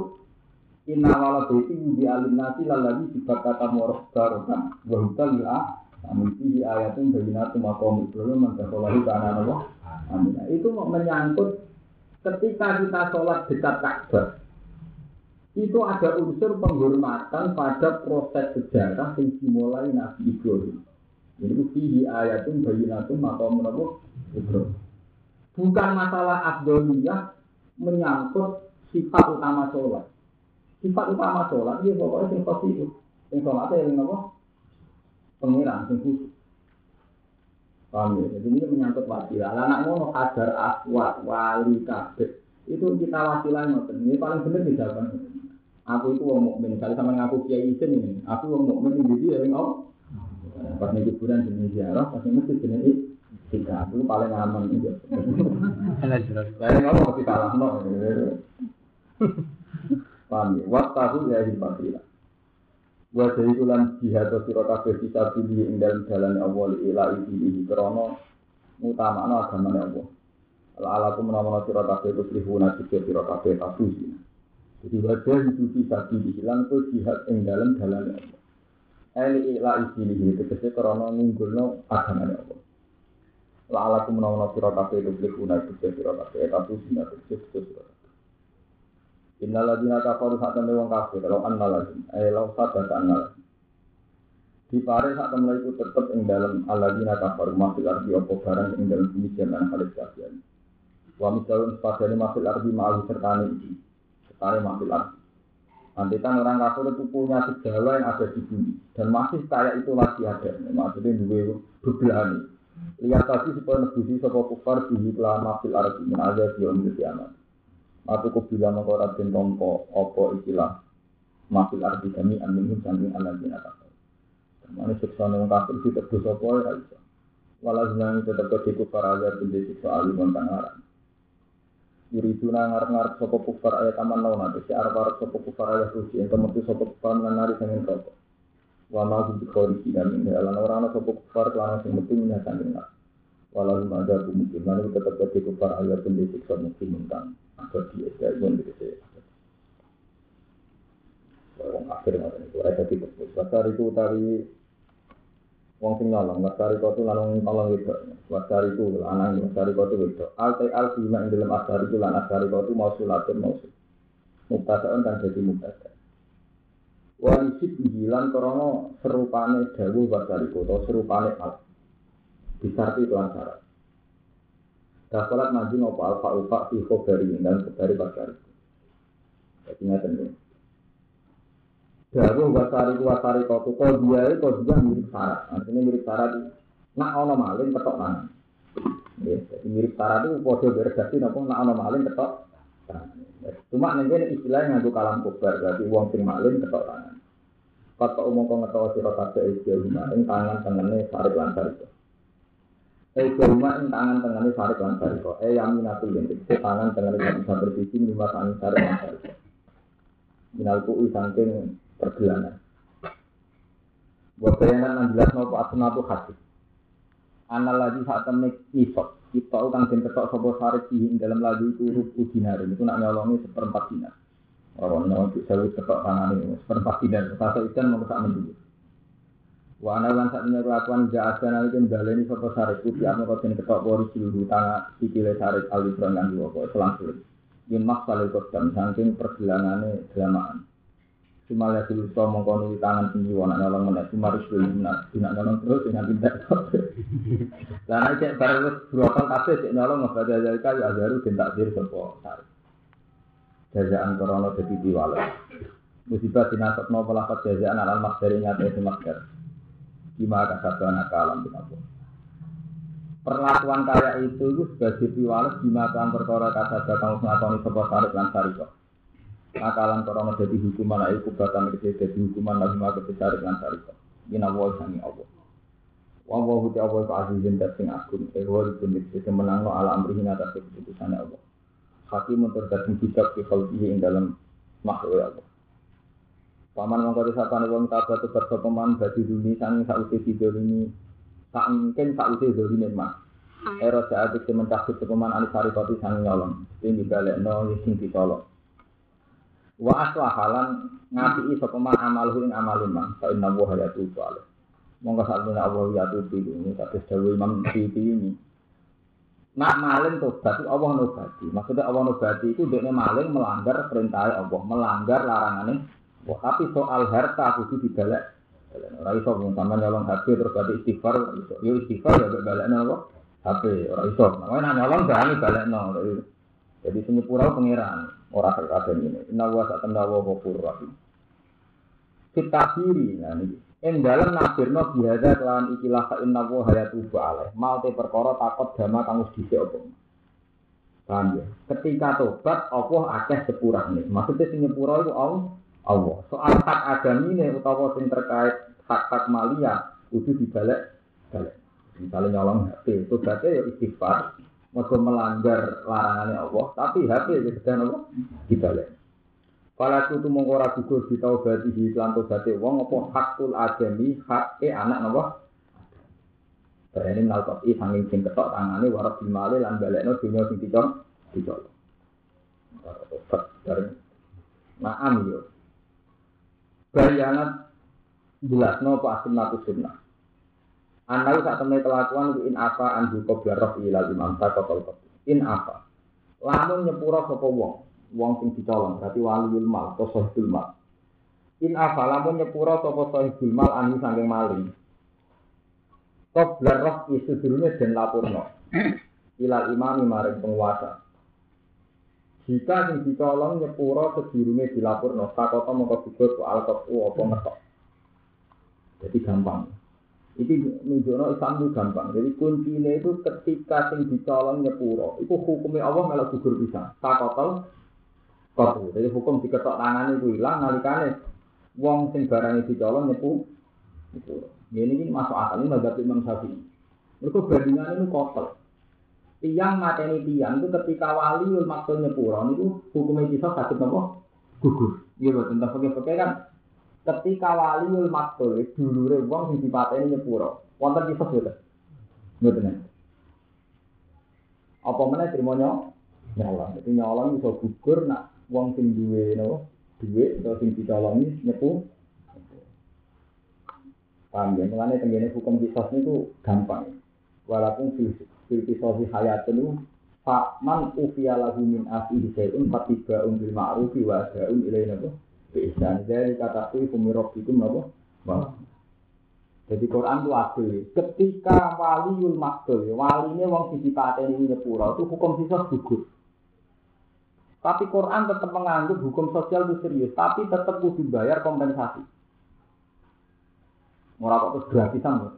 Inna wala baiti di alim nasi lalagi dibakata moroh barokan Wahutal ya Amin fihi ayatun bayinatu makom Ibrahim Mantasolahi kana Allah Amin Itu menyangkut ketika kita sholat dekat Ka'bah itu ada unsur penghormatan pada proses sejarah yang dimulai Nabi Ibrahim. Ini fihi ayatun bayinatun makom Nabi Ibrahim. Bukan masalah abdoliyah menyangkut sifat utama sholat. Sifat utama sholat, dia pokoknya sing positif. Sing sholatnya yang apa? Pengiran, sing khusus. Paham ya? Jadi ini menyangkut wasilah. Lah anak ngono kadar aswat, wali, kabeh. Itu kita wasilah ngoten. Ini paling bener di jawaban. Aku itu wong mukmin. Kalau sama ngaku kiai ini, aku wong mukmin ini dia yang oh. Pas ini kuburan jenis ziarah, pas ini masjid jenis tiga itu paling aman juga. Paling aman tapi kalah no. Paham ya? Waktu ya di Fatihah. Gua jadi jihad atau sirota kita di dalam jalan awal ila ibu ibu krono utama no agama ya Allah. Kalau Allah tuh menawarkan sirota kafir itu sih punah Jadi wajah itu sih tapi dihilang tuh jihad yang dalam jalan Allah. Eli ila iki tegese krana ngunggulno agamane Allah. La ala ku menawa sira kabeh tuslihu nasib sira kabeh tabusi nasib sira kabeh. Innal ladzina kafaru temne wong kafir kalau annal ladzina eh law sabat annal di pare sak temne iku tetep ing dalem alladzina kafaru masih arti apa barang ing dalem bumi jaman halis kasihan wa misalun sepadane masih arti ma'al sertane iki sertane masih arti Antikan orang kafir itu punya segala yang ada di bumi dan masih kayak itu lagi ada. Maksudnya juga berbelani. Lihat tadi supaya nebusi sopo kufar di lama fil arti min di om kiamat. Aku bilang mengkorat den tompo opo ikilah mafil arti kami amin samping anak dina kafir. Mana siksa nang kafir itu terus opo ya iso. Walau senang tetap ke kufar agar benci siksa alim tentang haram. Yuriduna ngarep-ngarep sopo kufar ayat aman lawan nanti si arep arep sopo kufar ayat suci yang kemudian sopo kufar mengenari sangin rokok. Wa ma kudu kholiki dan ini alam orang sopo kufar kelana sing metu menyatakan nak. Walau ada mungkin mana tetap ke kufar ayat pun disiksa mungkin tentang agar dia tidak pun dikasih. Wong akhir ngoten iku ora dadi tebus. Basar itu utawi Wong sing nyolong, wasari kotu lanang tolong itu, wasari itu lanang, wasari kotu itu. Al tay al bima ing dalam asari itu lan asari kotu mau sulatun mau sul. Muktasaan kan jadi muktasar. Walisip hilang krono serupane dawu wasari kotu, serupane al. Disarti kelan syarat. Dafalat maju ngopo alfa ufa fi khobari dan khobari wasari. Jadi ngaten Dawu wasari ku wasari kotu kok dia kok dia mirip syarat. Artinya mirip syarat itu. Nak ono maling ketok tangan. Ya, jadi mirip syarat itu podo beredaksi nopo nak ono maling ketok. Ya, Cuma nanti istilahnya nganggo kalam kubar berarti uang sing maling ketok tangan. Kata umum kau ngetau sira kabeh iki rumah ing tangan tengene sarik lan sariko. Eh rumah ing tangan tengene sarik lan sariko. Eh yaminatul yentik tangan tengene bisa bersisi lima tangan sarik lan sariko. Minal ku'i saking pergelangan. Buat bayangan enam belas nopo asnatu hati. Anal lagi saat temen isok. Kita kang den ketok sopo sarik ing dalam lagi itu rupu dinar. Itu nak nyolongi seperempat dinar. Orang nyolong bisa ketok tangan ini seperempat dinar. Rasa ikan mau kesak mendulu. Wa ana lan sak menyang kelakuan ja ada nali kan baleni sopo sarik putih ame kok den ketok pori seluruh tangan sikile sarik alibron lan dua kok selang-seling. Yen maksale kodam saking pergelangane gelamaan. Cuma dulu so mengkonu tangan tinggi wana nyolong mana cuma harus beli nak tidak nyolong terus dengan tidak karena cek baru berapa kafe cek nyolong nggak ada dari kayu ajaru dan tak diri tarik. Jajaan corona jadi diwale. Musibah dinasab no pelakat jajaan alam mas dari nyata itu masker. Gimana kasabana kalam kita perlakuan kayak itu itu sebagai diwales gimana perkara kasabana kamu ngakoni sopo tarik lan sariko akalan korona jadi hukuman ayo kubatan kecil jadi hukuman lagi mah kecil dengan tarikah ini awal sangi Allah. Wawa huti Allah ke azizin dan sing agung. Ehwa itu bisa menang lo ala amrihin atas keputusan Allah. Hakim untuk datang kitab di khalqihi ing dalam makhluk Allah. Paman mengkoti sapane wong tabat tebar sopeman bagi dunia sangi sausi video ini. Tak mungkin sausi dolini mah Ero saat itu sopeman anisari koti sangi nyolong. Ini dibalik no sing ditolong Wa aslahalan ngapi sapa man amaluhu ing amalun man fa inna wa hayatu salih. Monggo sakmene Allah ya ini kados dawuh Imam Siti ini. Nak maling tobat itu Allah nobati. Maksudnya Allah nobati itu dia maling melanggar perintah Allah, melanggar larangannya. Wah, tapi soal harta kudu dibalik. Ora iso wong sampean nyolong HP terus berarti istighfar iso. Yo istighfar ya balekno apa? HP ora iso. Namanya nyolong berani balekno. Jadi sing pura pangeran. Orang terkadang ini. Inna wa sa'atanda wa rahim. Kita kiri, nah ini. Ing dalam nafirno ikilah ka inna wa hayatu ba'aleh. Mau te perkara takut dama kang wis dhisik apa. Paham ya? Ketika tobat Allah akeh sepurane. Maksudnya sing itu Allah. Allah. Soal hak agamine utawa sing terkait hak-hak malia kudu dibalik balik. Misalnya nyolong HP, tobatnya ya istighfar, mergo melanggar larangane Allah, tapi HP wis dan Allah dibalik. Pala aku tuh mengora juga ditau di pelantau berarti wong apa hakul ajami hak e anak napa? Berani nalkot i sanging sing ketok tangane warok dimale lan balik no dunia sing dicol dicol. Tobat dari naam yo. Bayangan jelas apa asin sunnah. Anda saat temen kelakuan in apa anju koblar roh ilal imam takotol In apa? Lamun nyepura sopo wong, wong sing ditolong, berarti waliul mal atau sohibul mal. In apa? Lamun nyepura sopo sohibul mal anu sangking maling. Koblar roh isu dulunya dan lapurno. Ilal imam maring penguasa. Jika sing dicolong nyepuro sedurunge dilapurno, sakota mongko gugur ku alkotu apa ngetok. Jadi gampang. Iki nunjukno Islam itu gampang. Jadi kuncinya itu ketika sing dicolong nyepuro, itu hukumnya Allah malah gugur bisa. Sakota kotu. Jadi hukum diketok tangan itu hilang nalikane wong sing barang dicolong nyepu. Nyepuro. Ini ini masuk akal ini mazhab Imam Syafi'i. Mereka bandingan itu kotor tiang mateni tiang itu ketika wali maksud nyepuro itu hukumnya bisa sakit nopo gugur iya betul tentang pakai pakai kan ketika wali maksud dulu wong sing dipateni nyepuro wonten betul betul nih apa mana terima nyolong. Jadi nyolong bisa gugur nak wong sing duwe nopo? Duwe atau sing dicolongi nyepu. Paham ya? Mengenai tenggine hukum kisos itu gampang. Walaupun fisik fil kisosi hayatun fa man ufiya lahu min asli syai'un fatiba bil ma'ruf wa da'un ihsan dari kata ku fumirabbikum napa wa jadi Quran itu adil. Ketika waliul maktul, waline wong sing dipateni nyepura itu hukum sisa gugur. Tapi Quran tetap menganggap hukum sosial itu serius, tapi tetap kudu bayar kompensasi. Ora kok terus gratisan.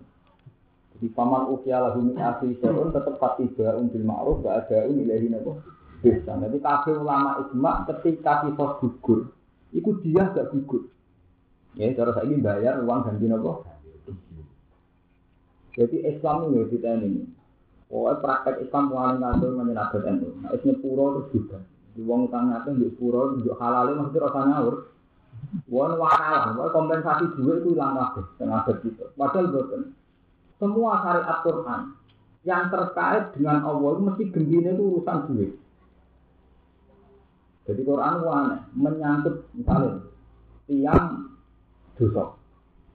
Di paman ukia lahu asli syai'un tetap patiba bil ma'ruf gak ada ilahi nabo bisa. Jadi kafir ulama ijma ketika kisos gugur, itu dia gak gugur. Ya, cara saya ini bayar uang ganti nabo. Jadi Islam ini kita ini. Oh, praktek Islam paling menjadi adat itu. Nah, isnya pura terus juga. Di uang utangnya itu di pura, di halal maksudnya rasa ngawur. Wan wakal, kompensasi juga itu hilang kabeh, tengah gitu. Padahal betul semua syariat Quran yang terkait dengan Allah itu mesti gembira itu urusan duit. Jadi Quran itu aneh, menyangkut misalnya tiang dosa.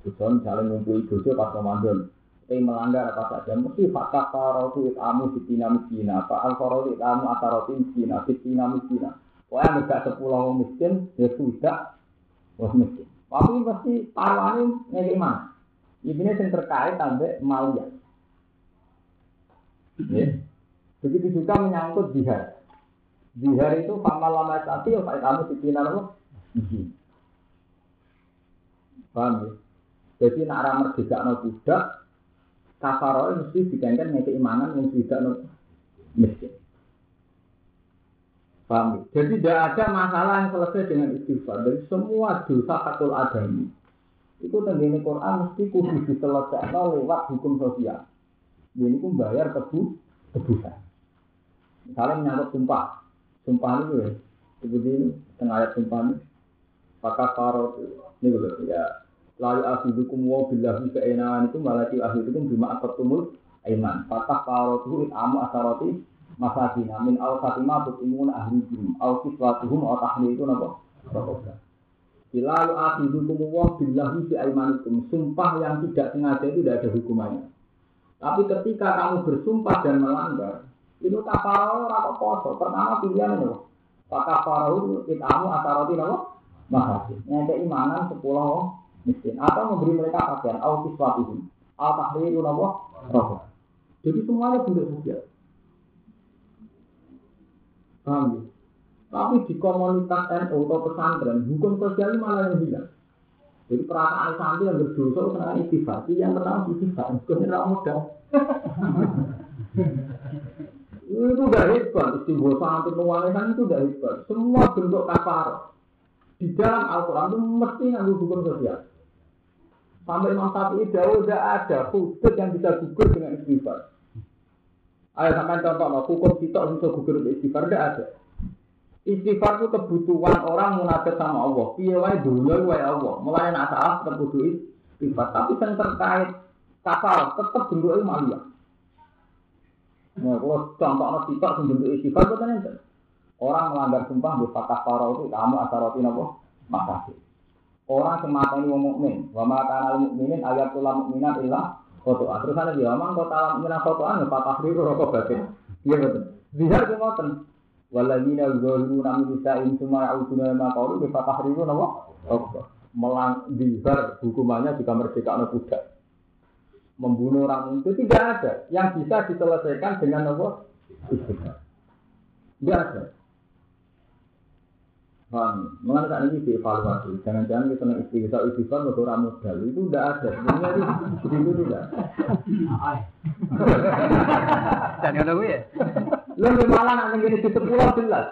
Dosa misalnya ngumpuli dosa pas Ramadan. Tapi melanggar apa saja, mesti fakta farotu itamu sitina miskina, apa al farotu itamu ataroti miskina, sitina miskina. Pokoknya nggak sepuluh miskin, ya sudah, wah miskin. Tapi pasti taruhannya ngekik mana? Ini yang terkait sampai malia. Ya. Begitu juga menyangkut jihad. Jihad itu famal lama sati, ya kamu sitina apa? Paham ya? Jadi nak merdeka no budak, kafaro mesti digangkan dengan keimanan yang tidak no miskin. Paham ya? Jadi tidak ada masalah yang selesai dengan istighfar. Dari semua dosa fatul adami itu tenggine Quran mesti kudu diselesaikan lewat hukum sosial. Ini pun bayar tebu tebusan. Misalnya menyangkut sumpah, sumpah itu ya, seperti ini tengah ayat sumpah ini. Maka faro ini betul ya. Lalu ahidukum wa billahi keenahan itu malaki ahidukum bima tumul iman. Fatah faro itu itamu asaroti masakin. Min al fatimah imun ahli jim. Al kiswatuhum al tahli itu napa? Bapak. Bila yu'akhidukum wa billahi aimanikum. Sumpah yang tidak sengaja itu tidak ada hukumannya. Tapi ketika kamu bersumpah dan melanggar, itu kafarau atau poso. Pertama pilihan itu. Pak kafarau itamu ataroti nawa makasih. Yang keimanan sepuluh miskin. Atau memberi mereka pakaian. Au kiswatihim. Au tahriru nawa roh. Jadi semuanya bentuk sosial. Paham ya? Tapi di komunitas NU atau pesantren, hukum sosial ini malah yang hilang. Jadi perasaan santri yang berdosa senang istighfar, yang kenal istighfar, bukan kenal modal. <laughs> itu udah hebat, istighfar santri nuwalesan itu udah hebat. Semua bentuk kafar di dalam Al-Quran itu mesti ngambil hukum sosial. Sampai Imam Syafi'i jauh udah ada hudud yang bisa gugur dengan istighfar. Ayo sampai contoh, hukum kita bisa gugur dengan istighfar, tidak ada. Istighfar itu kebutuhan orang munafik sama Allah. Piye wae dunya wae Allah. Mulai nak salah tetap istighfar. Tapi yang terkait kafar tetap bentuknya malia. Nah, kalau contoh anak kita bentuk istighfar itu ente. Orang melanggar sumpah di fatah farau itu kamu asaroti apa? Makasih. Orang semata ini mukmin, wa ma kana mukminin ayatul mukminat illa foto. Terus ada dia ngomong kota mukminat fotoan ya fatah riru rokok batin. Iya betul. Zihar ke ngoten. Waladina zalimuna min nisa'in summa ya'uduna ma qalu bi fatahriru napa? Melang dihar hukumannya jika merdeka budak. Membunuh orang itu tidak ada yang bisa diselesaikan dengan apa? Tidak ada. Paham? Mengenai saat ini dievaluasi. Jangan-jangan kita nang istighfar istighfar mau orang modal itu udah ada. Sebenarnya itu begitu tidak. Dan ngono kuwi ya. Lalu malah nanti gini di sepuluh jelas.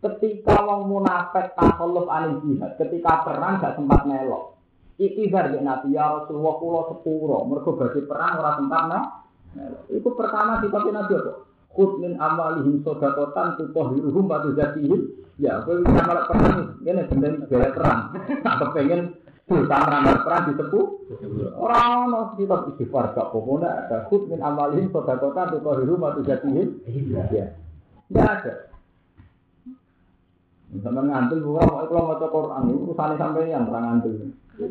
Ketika wong munafik takalluf anil jihad, ketika perang gak sempat melok. Ikhtiar ya Nabi ya Rasulullah kula sepuro, mergo badhe perang ora sempat melok. Itu pertama sifatnya Nabi apa? Khud min amalihim sodakotan tutahhiruhum wa tuzakihim. Ya, kowe bisa malah perang ngene gendeng gaya perang. <laughs> Tak kepengen dosa merambat perang disepuh. Ora ono sifat istighfar gak apa-apa ada khud min amalihim sodakotan tutahhiruhum wa tuzakihim. Ya. Tidak ada. Sama ngantul bukan kalau mau Quran itu urusan sampai yang orang. <laughs>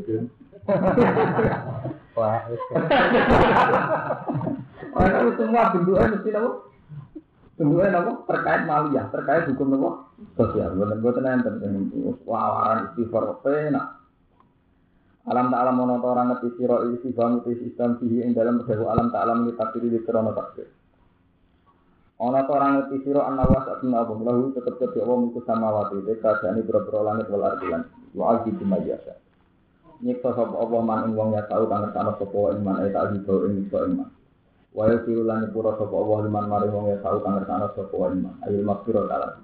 Wah, itu <laughs> semua bentuknya mesti apa? Bentuknya apa? Terkait maliyah, terkait hukum apa? Sosial. Bukan bukan enten. Wawaran istighfar pena. Alam tak alam mono orang ngerti siro isi bang itu sistem sihi ing dalam berdehu alam tak alam kita takdiri di krono takdir. Ono to orang ngerti siro an nawas atun abu lahu tetep jadi Allah itu sama wati de kadane boro-boro langit wal ardi lan wa alti bima yasa. Nyiksa sapa Allah man ing wong ya tau kang ngertano sapa iman ay tak dibawa ing iso iman. Wa lan pura sapa Allah liman mari wong ya tau kang ngertano sapa iman. Ayul makfiro taala.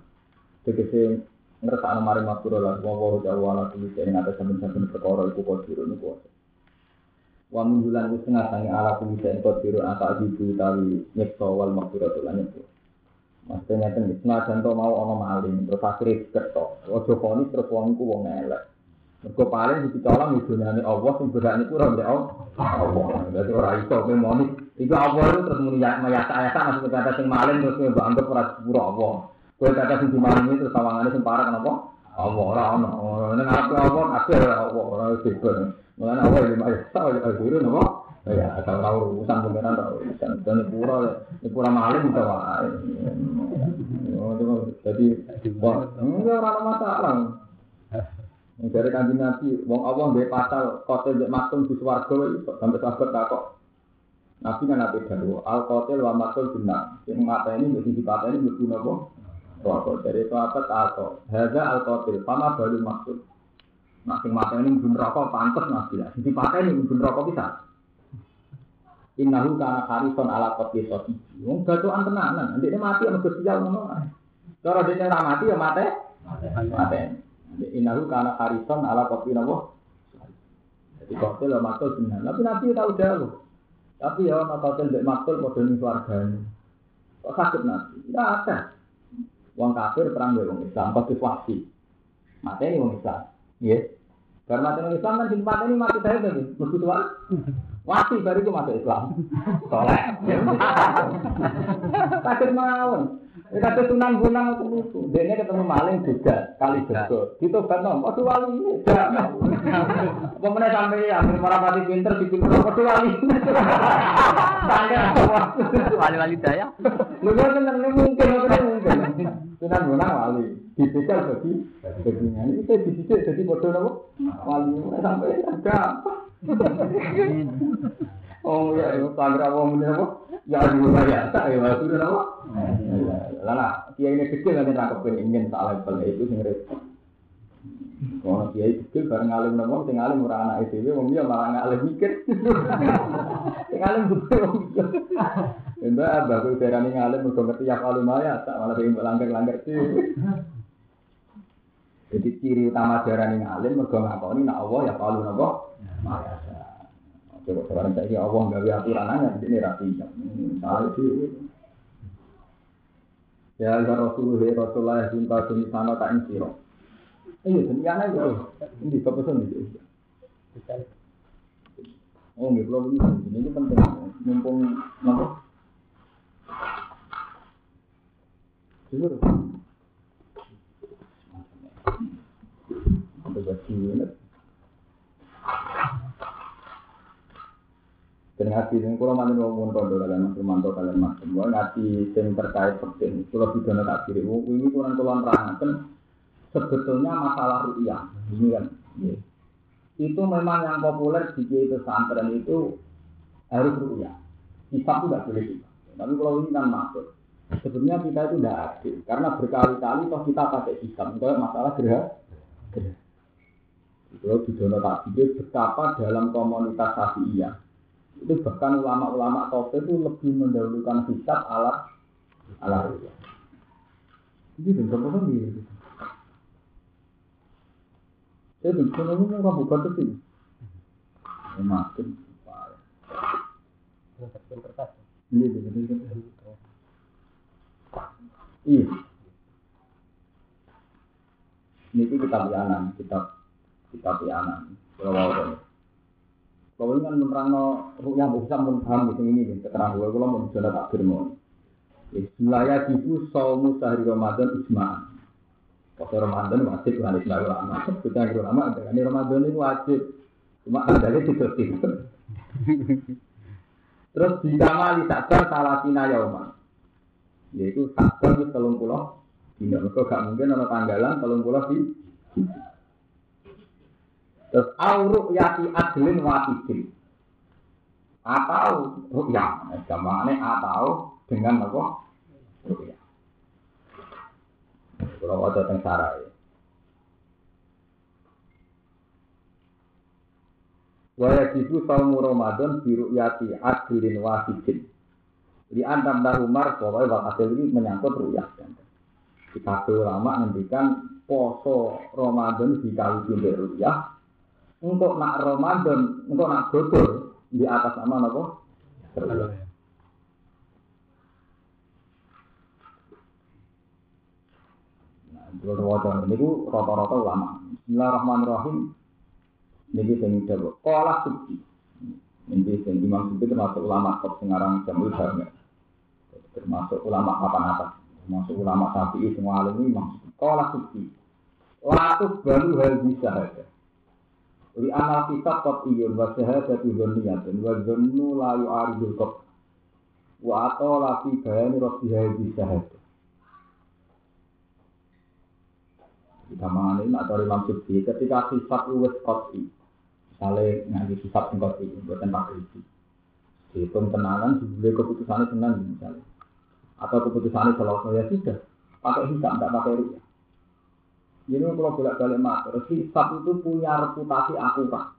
Tegese ngertano mari makfiro lan wong wa jawa ala kuwi sing ngatas saben-saben perkara iku niku. wa minggulan wis sange ala kuwi sing kodiro ata dibu tawi nyekso wal makfiro lan itu. Maksudnya senajan to mau ana maling, terus akhire kerto. Ojo koni terus wong elek. Mergo paling dicolong idunane Allah sing berak niku ora mbek Allah. Dadi ora iso kowe moni. Iku Allah itu terus muni ya mayasa-yasa maksud kata sing maling terus kowe mbok anggap Allah. Kowe kata sing dimalingi terus sawangane sing parah kenapa? Allah ora ono. Ning aku Allah kabeh ora Allah ora sibuk. Mulane Allah iki mayasa ya guru? Ya, asal tahu urusan tahu urusan. Dan pura, pura maling wae. Oh, itu jadi, wah, enggak orang masalah. Dari kanjeng Nabi, wong Allah mbek pasal kotel mbek maksum di swarga itu sampai sahabat takok. Nabi kan nabi dalu, al kotel wa maksum benar. Yang mata ini mesti dipatah ini mesti nopo. Swarga dari sahabat takok. Haza al kotel, sama baru maksud. Nah, sing mata ini mungkin rokok pantas nabi lah. Dipatah ini mungkin rokok bisa. Innahu kana harison ala kopi soti. Wong gadoan tenanan, ndekne mati ana sial ngono. Cara dene ora mati ya mate. Mate. Innahu kana harison ala kopi napa? Jadi kopi lah makul benar. Tapi Nabi tahu jauh. Tapi ya ana kopi mbek makul padha ning swargane. Kok sakit Nabi? Tidak ada. Wong kafir perang mbek wong Islam pasti wasi. Mate ini wong Islam. Nggih. Karena mati Islam kan simpan ini mati saya tadi, mesti tua. Wasi baru itu masuk Islam. Soleh. Takut mawon. Ya kata sunan gunang itu lucu. Dia ketemu maling juga kali jogo. Gitu kan nom. Waduh wali ini. Pemenang sampai ambil para mati pinter di pinter. Waduh wali. Sampai apa? Wali-wali daya. Lu kan tenang mungkin, mungkin mungkin. Sunan gunang wali. Dibegal bagi baginya. Ini saya disidik jadi bodoh nopo. Wali sampai ada. Oh ya, itu tangga wong ini apa? Ya aduh saya, tak ya sudah apa? Lala, kiai ini kecil nanti nangkep ingin tak level itu sing repot. Kalau kiai kecil bareng alim nopo, sing alim ora anak itu, wong dia malah ngalim mikir. Sing alim <laughs> juga wong dia. Mbak abah kuwi darani ngalim mergo ngerti ya kalau maya, tak malah pengen langgar-langgar sih. Jadi ciri utama darani ngalim mergo ngakoni nak Allah ya kalau nopo. Maya. Coba sekarang saya Allah nggak aturan aja di sini rapi. Salah itu. Ya ya Rasulullah Rasulullah cinta suni sana tak insiro. Iya demikian aja. Ini kepesan itu. Oh nggak perlu ini ini penting. Mumpung nopo. Jujur. Ada ini. Dan ngaji ini kalau mana mau pun kondo kalian mas Romanto kalian mas semua ngaji yang terkait penting. Kalau video tak kiri, ini kurang kurang terangkan sebetulnya masalah rupiah ini kan. Ya. Itu memang yang populer di itu pesantren itu harus rupiah. Hisap tidak boleh kita. Tapi kalau ini kan masuk. Sebenarnya kita itu tidak adil karena berkali-kali toh kita pakai hisap. Itu masalah gerah Kalau di zona tadi betapa dalam komunitas Syafi'iyah itu bahkan ulama-ulama tauhid itu lebih mendahulukan hisab ala ala ruya. Ini dan kamu sendiri. Saya di sana ini nggak buka tuh sih. Makin. Iya, iya. Ini itu kitab Yanan, kitab kitab Yanan. Kalau kalau ini kan menerang yang bisa paham gitu ini, keterangan gue kalau mau bicara tak firman. Wilayah itu saumu sehari Ramadan isma. Kalau Ramadan wajib kan isma ulama. Kita ulama, ini Ramadan itu wajib. Cuma ada tidak Terus di kamali sabar salah sina yauma. Yaitu sabar itu telung pulau. Tidak, gak mungkin ada tanggalan telung pulau di Terus auruk yati adlin wahidin. Atau rukyah. Gamane atau dengan apa? Rukyah. Kalau ada yang sarai. Waya jibu saumu Ramadan biru yati adlin wahidin. Jadi antam Umar bahwa wakasil ini menyangkut rukyah. Kita ulama ngendikan poso Ramadan dikali jumlah rukyah untuk nak Ramadan, untuk nak bobor di atas nama apa? Nah, itu rata ini rata-rata ulama. Bismillahirrahmanirrahim. Ini sing dawuh. Qala suci. Ini sing Imam Suci termasuk ulama top sengarang Jamul Jarmi. Termasuk ulama apa atas. Termasuk ulama Syafi'i semua alim ini Imam Suci. Qala suci. Latuk baru hal bisa ada. Li amal kitab kot iyun wa syahadatu dzanniyatun wa dzannu la yu'aridul qab. Wa atola fi bayani rabbi hadhi syahadah. Kita mana ini atau Imam Subhi ketika sifat uwes koti, misalnya ngaji sifat koti, buatan pak krisi, hitung tenanan, sebagai keputusannya senang misalnya, atau keputusannya selalu ya sudah, pakai hisap, tidak pakai rupiah. Ini kalau bolak balik matur, hisab itu punya reputasi akurat.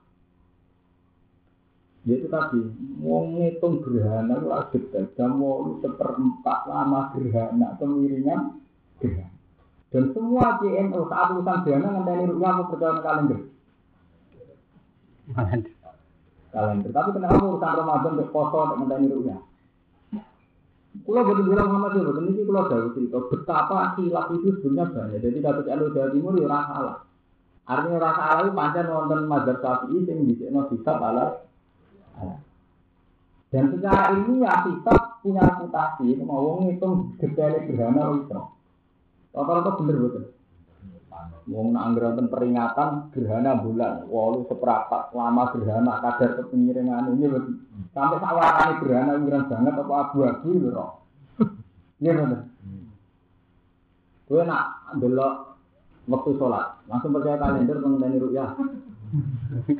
Yaitu tadi, mau ngitung gerhana itu harus detail. Mau seperempat lama gerhana, kemiringan gerhana. Dan semua JNO saat urusan gerhana ngenteni rupiah aku percaya kalender. Kalender. Tapi kenapa urusan Ramadan untuk poso untuk ngenteni rupiah? Kalau betul bilang Muhammad ya, betul ini kalau dari cerita betapa khilaf itu sebenarnya banyak. Jadi kata Elu Jawa Timur ya rasa salah. Artinya rasa salah itu pancen wonten mazhab Syafi'i sing bisa hisab ala dan secara ini ya hisab punya reputasi mau ngitung detail gerhana itu. Rata-rata bener betul. Wong nak anggaran peringatan gerhana bulan, walu seperapat lama gerhana kadar kepingiringan ini lebih sampai sawarane gerhana ingran banget apa abu-abu lho. Iya bener. Gue nak delok waktu sholat, langsung percaya kalender mengenai rukyah.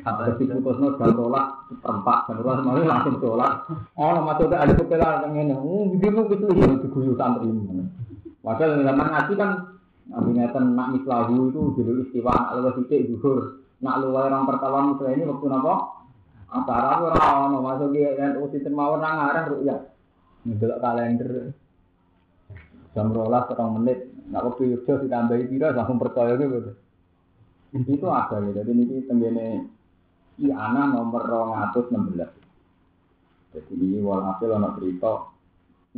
Ada si putusnya jam sholat seperempat, jam sholat malam langsung sholat. Oh, maksudnya ada kepala yang ini, oh, gitu gitu ya, diguyu santri ini. Padahal zaman ngaji kan Nabi ngeten nak mislahu itu dulu istiwa nak luwes sithik zuhur. Nak luwes orang pertama mislah ini waktu napa? Antara ora ono masuk ki yen usin mawon nang arah ruya. Ndelok kalender. Jam rolas setengah menit. Nak waktu Yogyo ditambahi pira langsung percaya gitu. Itu ada ya. Jadi ini i ana nomor 216. Jadi ini walhasil ana cerita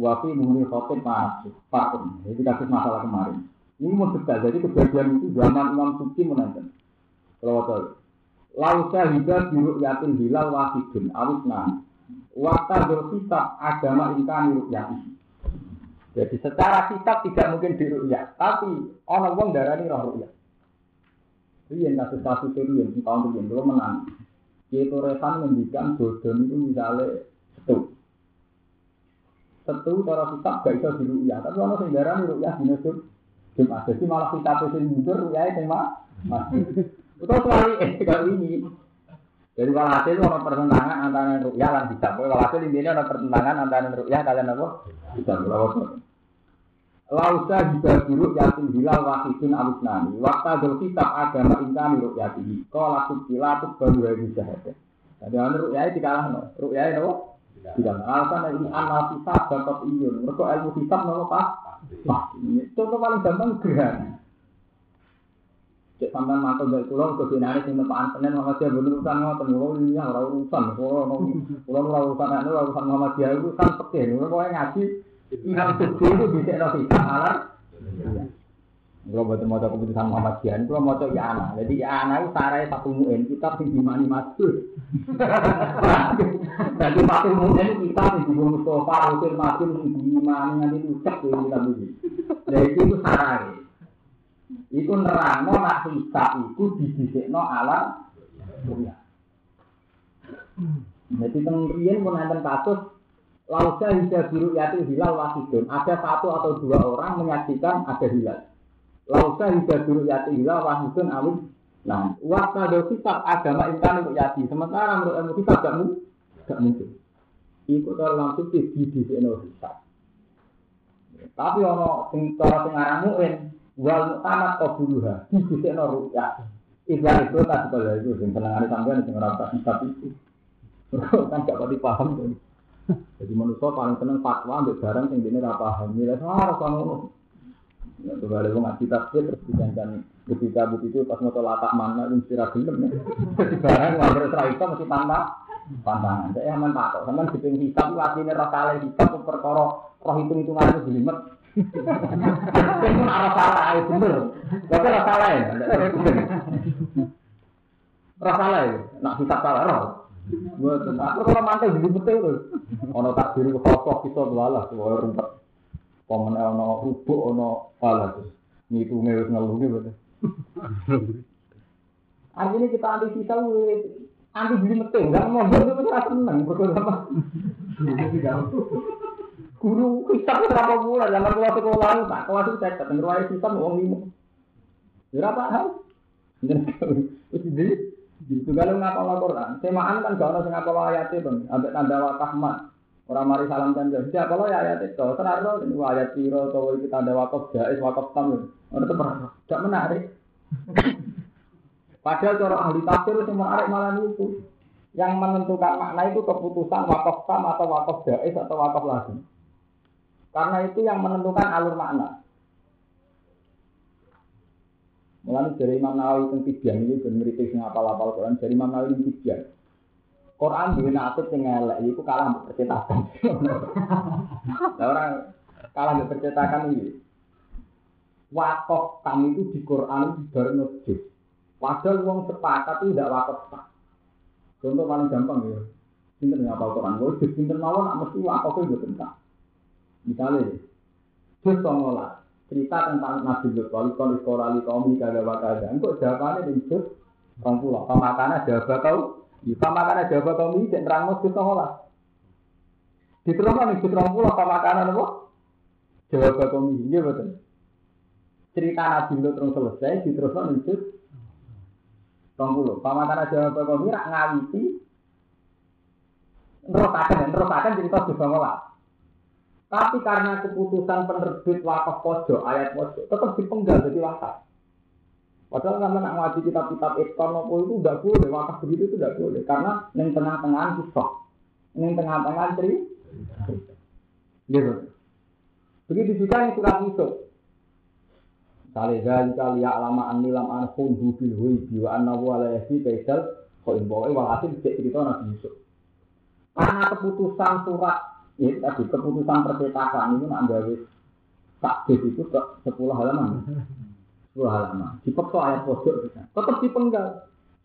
Wafi muni khotib Pak Pak. Ini kasus masalah kemarin. Ini mau detail, jadi kejadian itu zaman Imam Suci menonton. Kalau tahu, lau syahidah biru yatin hilal wahidun awis nan. Waktu berkitab agama ingkani rukyati. Jadi secara kitab tidak mungkin dirukyat, tapi orang wong darani roh rukyat. Rian kasus-kasus itu yang tahun itu belum menang. Yaitu rekan mendikan bodon itu misalnya setu. Setu cara kitab gak bisa dirukyat, tapi orang yang darani rukyat di Jumat. Jadi malah kita sing mundur ya tema masih. Itu selalu eh kali ini. Jadi walhasil itu ada pertentangan antara rukyah dan hijab. Walhasil ini ada pertentangan antara rukyah kalian apa? Hijab. Lausa juga buruk yatim hilal wahidun alusnani. Waktu dol kitab agama ingkani rukyati. Kau laku kilatuk baru hari jahat. Jadi anu rukyai dikalah no. Rukyai no. Tidak. Alasan ini anal kitab dapat iyun. Mereka ilmu kitab no Contoh paling gampang gerhana. Cek sampean mantu dari pulau ke sini ada sing tepaan Senin Muhammadiyah bener urusan ngoten kula ini ora urusan kula kula ora urusan anu ora urusan Muhammadiyah itu kan pekeh kula ngaji Imam Suci itu bisa no kita alar. Kalau buat mau keputusan Muhammadiyah, kalau mau ya anak. Jadi ya anak itu sarai satu muin, kita sing dimani masuk. Jadi satu muin kita sing di Mustafa, Usil Masin, sing dimani nanti ucap ya kita begini. Jadi itu sarai. Iku nerangno nak hisab iku didisikno alam dunia. Jadi teng riyen pun enten kasus Lausa hingga biru yati hilal wasidun. Ada satu atau dua orang menyaksikan ada hilal. Lausa hingga biru yati hilal wasidun alim. Nah, waktu ada kitab agama intan untuk yati. Sementara menurut ilmu kitab gak mungkin. Gak mungkin. Ikut orang langsung di di di hisab. Tapi ono sing cara sing aran muin wal mutamat qabuluha di di rukyat. Ikhlas itu tak sekolah itu sing senengane sampean sing ora tak hisab itu. Kan gak pati paham. Jadi manusia paling seneng fatwa ambil barang yang ini apa paham. Nilai harus ngono. Tuh ada wong ngaji tasbih terus dijangan ketika buku itu pas mau latak mana itu mesti gelem ya. Barang serai itu mesti tanpa pandangan. Saya aman tak kok. Sampeyan diping hisab itu asline roh kale hisab perkara roh hitung-hitungan itu jelimet. Itu arah salah itu bener. Tapi ya. Roh salah ya. Nak hisab salah roh. Mboten. Aku kalau mantel jadi betul tuh. Ono takdir khosok kita belalah wae rumpet. Komen ono rubuk ono pala wis ngeluh ki betul. Artinya kita anti sisa anti beli metu, enggak mau itu kita seneng berkata apa? Guru kita berapa bulan zaman kelas sekolah tak kelas itu saya ketemu ruang sistem uang lima. Berapa hal? Jadi Gitu kalau ngapa Quran, semaan kan gak ada sing ngapa ayat itu, ambek tanda wakaf mat. Orang mari salam tanda. Siapa lo ya ayat itu? Terus lo ini ayat piro atau itu tanda wakaf jais wakaf tamu. Orang itu pernah, gak menarik. Padahal cara ahli tafsir itu menarik malah itu. Yang menentukan makna itu keputusan wakaf tam atau wakaf jais atau wakaf lazim. Karena itu yang menentukan alur makna. Mulane dari Imam Nawawi teng Tibyan iki ben ngritik sing apal-apal Quran dari Imam Nawawi teng Tibyan. Quran duwe nasib sing elek iku kalah mbek percetakan. <laughs> Lah orang kalah mbek percetakan iki. Wakaf kami itu di Quran itu baru nujus. Padahal wong sepakat itu tidak wakaf tak. Contoh paling gampang ya. Pinter ngapal Quran, gue pinter mawon nak mesti wakafnya gue tentang. Misalnya, Jus songolah, cerita tentang Nabi Lut wali kali sekolah li kaum kada wakada engkau jawabannya di juz orang pulau pemakannya jawab kau di ini dan terang mus kita ngolah di juz orang pulau pemakanan apa? Jawab kau ini iya betul. Cerita Nabi Lut terus selesai di terus nih juz orang pulau pemakanan jawab kau ini rak ngawiti. Terus akan terus akan cerita juz ngolah tapi karena keputusan penerbit wakaf pojok, ayat pojok, tetap dipenggal jadi wakaf. Padahal kan nak ngaji kitab-kitab ikon itu tidak boleh, wakaf begitu itu tidak boleh. Karena yang tengah-tengah kisah, yang tengah-tengah cerita. Gitu. Begitu juga yang surat Yusuf. Kali kali kali ya lama anilam anhun hubil hui jiwa anahu alayhi kaisal kau imbawa walhasil cerita Nabi Yusuf. Karena keputusan surat ini tadi keputusan percetakan itu nak gawe takbir itu ke sepuluh halaman. Sepuluh halaman. Dipeksa ayat pojok kita. Tetap dipenggal.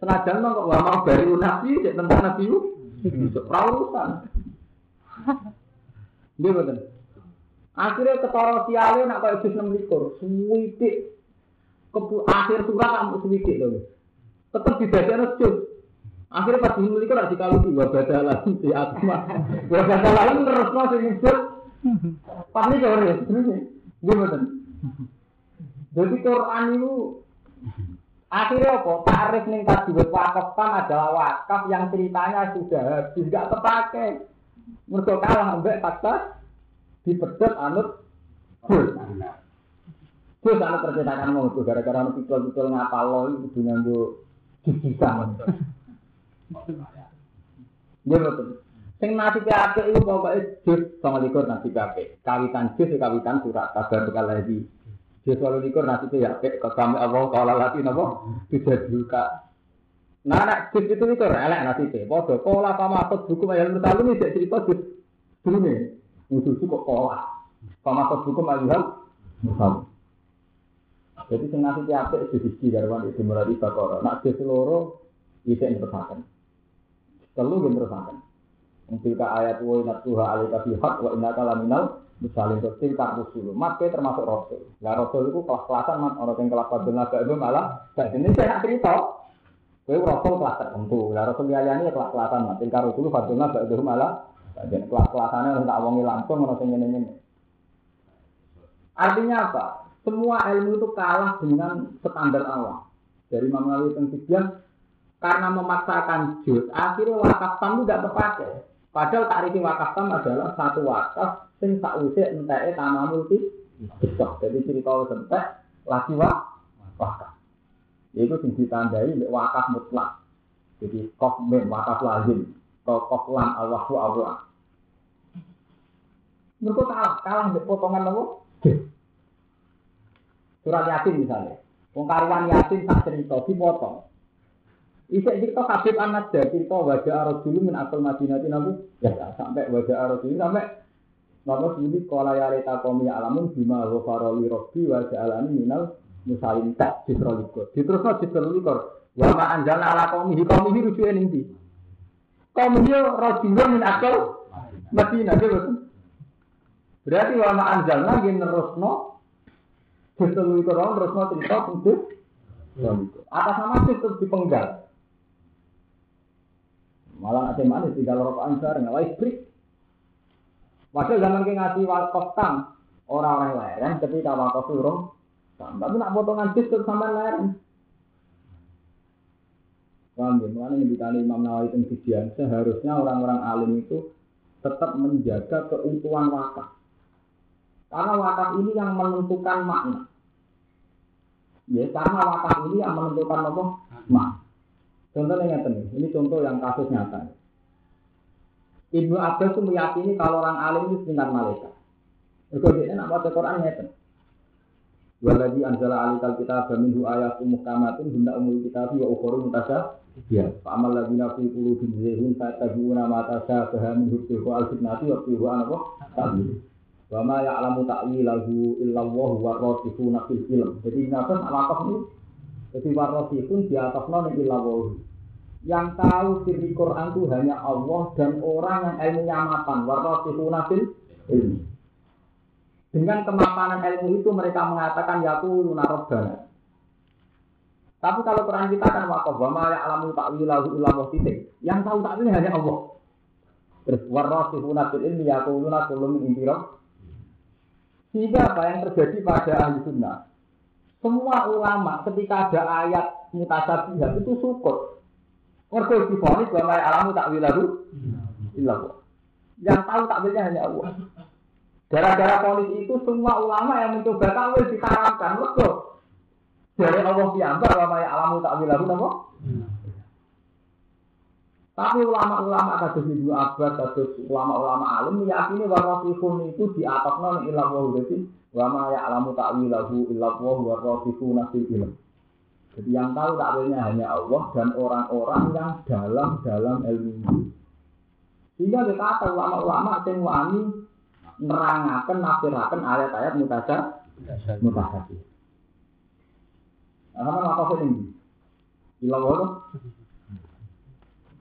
Senajan kok gak mau dari nabi, cek tentang nabi itu. Rawusan. Dia betul. Akhirnya ketara siale nak kayak jus enam likur, suwidik. Akhir surat kamu suwidik loh. Tetap dibaca jus. Akhirnya pas memiliki kan dikali dua badalah di atma. Dua badalah terus masih nyebut. Pas ini kau ya, terus <laughs> gimana? Jadi Quran itu akhirnya apa? Tarif nih tadi wakaf kan adalah wakaf yang ceritanya sudah gak terpakai. Mereka kalah ambek fakta dipedot anut Jus. Jus anu percetakan mau itu gara-gara anu pikul-pikul ngapal lo itu kudu nganggo jujusan. Nggih betul. Sing nasibe apik iku pokoke jus 29 nasibe apik. Kawitan jus kawitan surat kabar bekal lagi. Jus 28 nasibe ya apik kok kami Allah kala lati napa tidak duka. Nah, nek jus itu itu elek nasibe. Padha pola pamakut hukum ayat mutalim iki cerita jus durunge. Musuh kok pola. Pamakut hukum ayat mutalim. Jadi sing nasibe apik itu siji garwan itu mulai bakara. Nek jus loro isek netepaken. Telu nggih netepaken. Tilka ayat wa inna tuha alika wa inna kalaminal misalin to tilka rusul. Mate termasuk rasul. Lah rasul itu kelas-kelasan man orang yang kelas padha naga itu malah gak ini saya cerita. Kowe rasul kelas tertentu. Lah rasul liyane ya kelas-kelasan man. Tilka rusul padha naga itu malah jadi kelas-kelasane orang tak wongi langsung orang sing ngene-ngene. Artinya apa? Semua ilmu itu kalah dengan standar Allah. Dari Imam Nawawi tentang karena memaksakan juz, akhirnya wakaf tam tidak terpakai. Padahal tarif wakaf tam adalah satu wakaf sing sakwise enteke tanah multi besok. Jadi cerita wis entek lagi wak wakaf. Itu sing ditandai mbek wakaf mutlak. Jadi kof mem wakaf lazim. Kof lam Allahu Allah. Mereka kalah, kalah mbek potongan apa? Surat Yasin misalnya. Wong karuan Yasin tak cerita dipotong. Isek cerita Habib Anas ya cerita wajah arus dulu min asal Madinah itu nabi ya sampai wajah arus dulu sampai Nama sini kola ya reta komi alamun bima ghafaroli robbi wajah alami minal musalim tak jisrolikor. Diterusno jisrolikor. Wa ma anjalna ala komi komi hi rujuke ning ndi? Komi hi rajulun min asal Madinah gitu. Berarti wa ma anjalna nggih nerusno jisrolikor nerusno cerita untuk Atas nama itu dipenggal. Malah ada mana tinggal rokok ansar nggak listrik. Padahal zaman ke ngasih wakaf tang orang-orang leren ketika wakaf turun, tapi nak potongan bis terus sampai leren. Paham ya? Mengenai ngendikane Imam Nawawi Tensidian, seharusnya orang-orang alim itu tetap menjaga keutuhan wakaf. Karena wakaf ini yang menentukan makna. Ya, karena wakaf ini yang menentukan apa? Makna. Contohnya nih, ini contoh yang kasus nyata. Ibnu Abbas itu meyakini kalau orang alim itu sekitar malaikat. Itu dia nak baca Quran ngeten. Waladi anzala alikal kitab minhu ayatum muhkamatun hunda umul kitab wa ukhoru mutasya. Ya, fa'amal ladina fi qulubihim zayhun fa'tabi'una ma tasyabaha min hubtihu al-fitnati wa tihu anapa? Ta'wil. Wa ma ya'lamu ta'wilahu illa Allah wa rasifuna fil ilm. Jadi nafas alaqaf ini jadi warasifun di atas non Allah. Yang tahu sirri Quran itu hanya Allah dan orang yang ilmunya mapan. Warasifuna fil ilm. Dengan kemapanan ilmu itu mereka mengatakan yaquluna rabbana. Tapi kalau Quran kita kan wakaf wa ma ya'lamu ta'wilahu illa titik. Yang tahu takwilnya hanya Allah. Terus warasifuna fil ilmi yaquluna kullu min Sehingga apa yang terjadi pada ahli sunnah? Semua ulama ketika ada ayat mutasabihat itu syukur. Mergo difonis wa ma ya'lamu ta'wilahu illa Allah. Yang tahu takwilnya hanya Allah. Gara-gara polis itu semua ulama yang mencoba takwil diharamkan. Mergo dari Allah piyambak wa ma ya'lamu ta'wilahu napa? Tapi ulama-ulama kados Ibnu Abbas, kados ulama-ulama alim meyakini bahwa rasifun itu di atas non ilah wa jadi wa ma ya'lamu ta'wilahu illa Allah wa rasifuna fil ilm. Jadi yang tahu takwilnya hanya Allah dan orang-orang yang dalam dalam ilmu. Sehingga dikata ulama-ulama sing wani nerangaken nafsiraken ayat-ayat mutasya mutasya. Nah, sama apa ini? Ilah Allah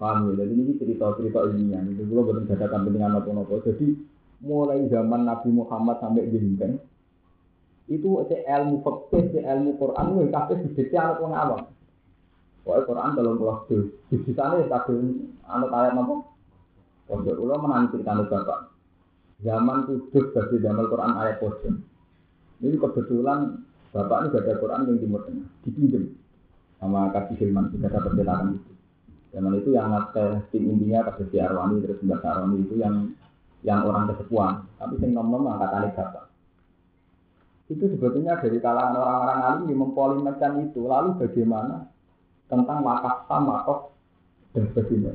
Paham ya? Jadi ini cerita-cerita ilmiah. Itu gue betul dadakan dengan apa-apa. Jadi mulai zaman Nabi Muhammad sampai jinten itu si ilmu fikih, si ilmu Quran itu kabeh didikte anak wong awam. Wah Quran dalam kelas itu, di sana ya kabeh anak ayat apa? Pondok ulo menangi cerita bapak. Zaman kudus dari zaman Quran ayat pojok. Ini kebetulan bapak ini gak ada Quran yang timur tengah, dipinjam sama kasih Hilman tidak ada percetakan itu. Zaman itu yang nate tim intinya kasus di Arwani terus Mbak Arwani itu yang yang orang kesepuan, tapi sing nom nom angkat bapak. Itu sebetulnya dari kalangan orang-orang alim yang mempolimerkan itu. Lalu bagaimana tentang wakaf sama wakaf dan sebagainya.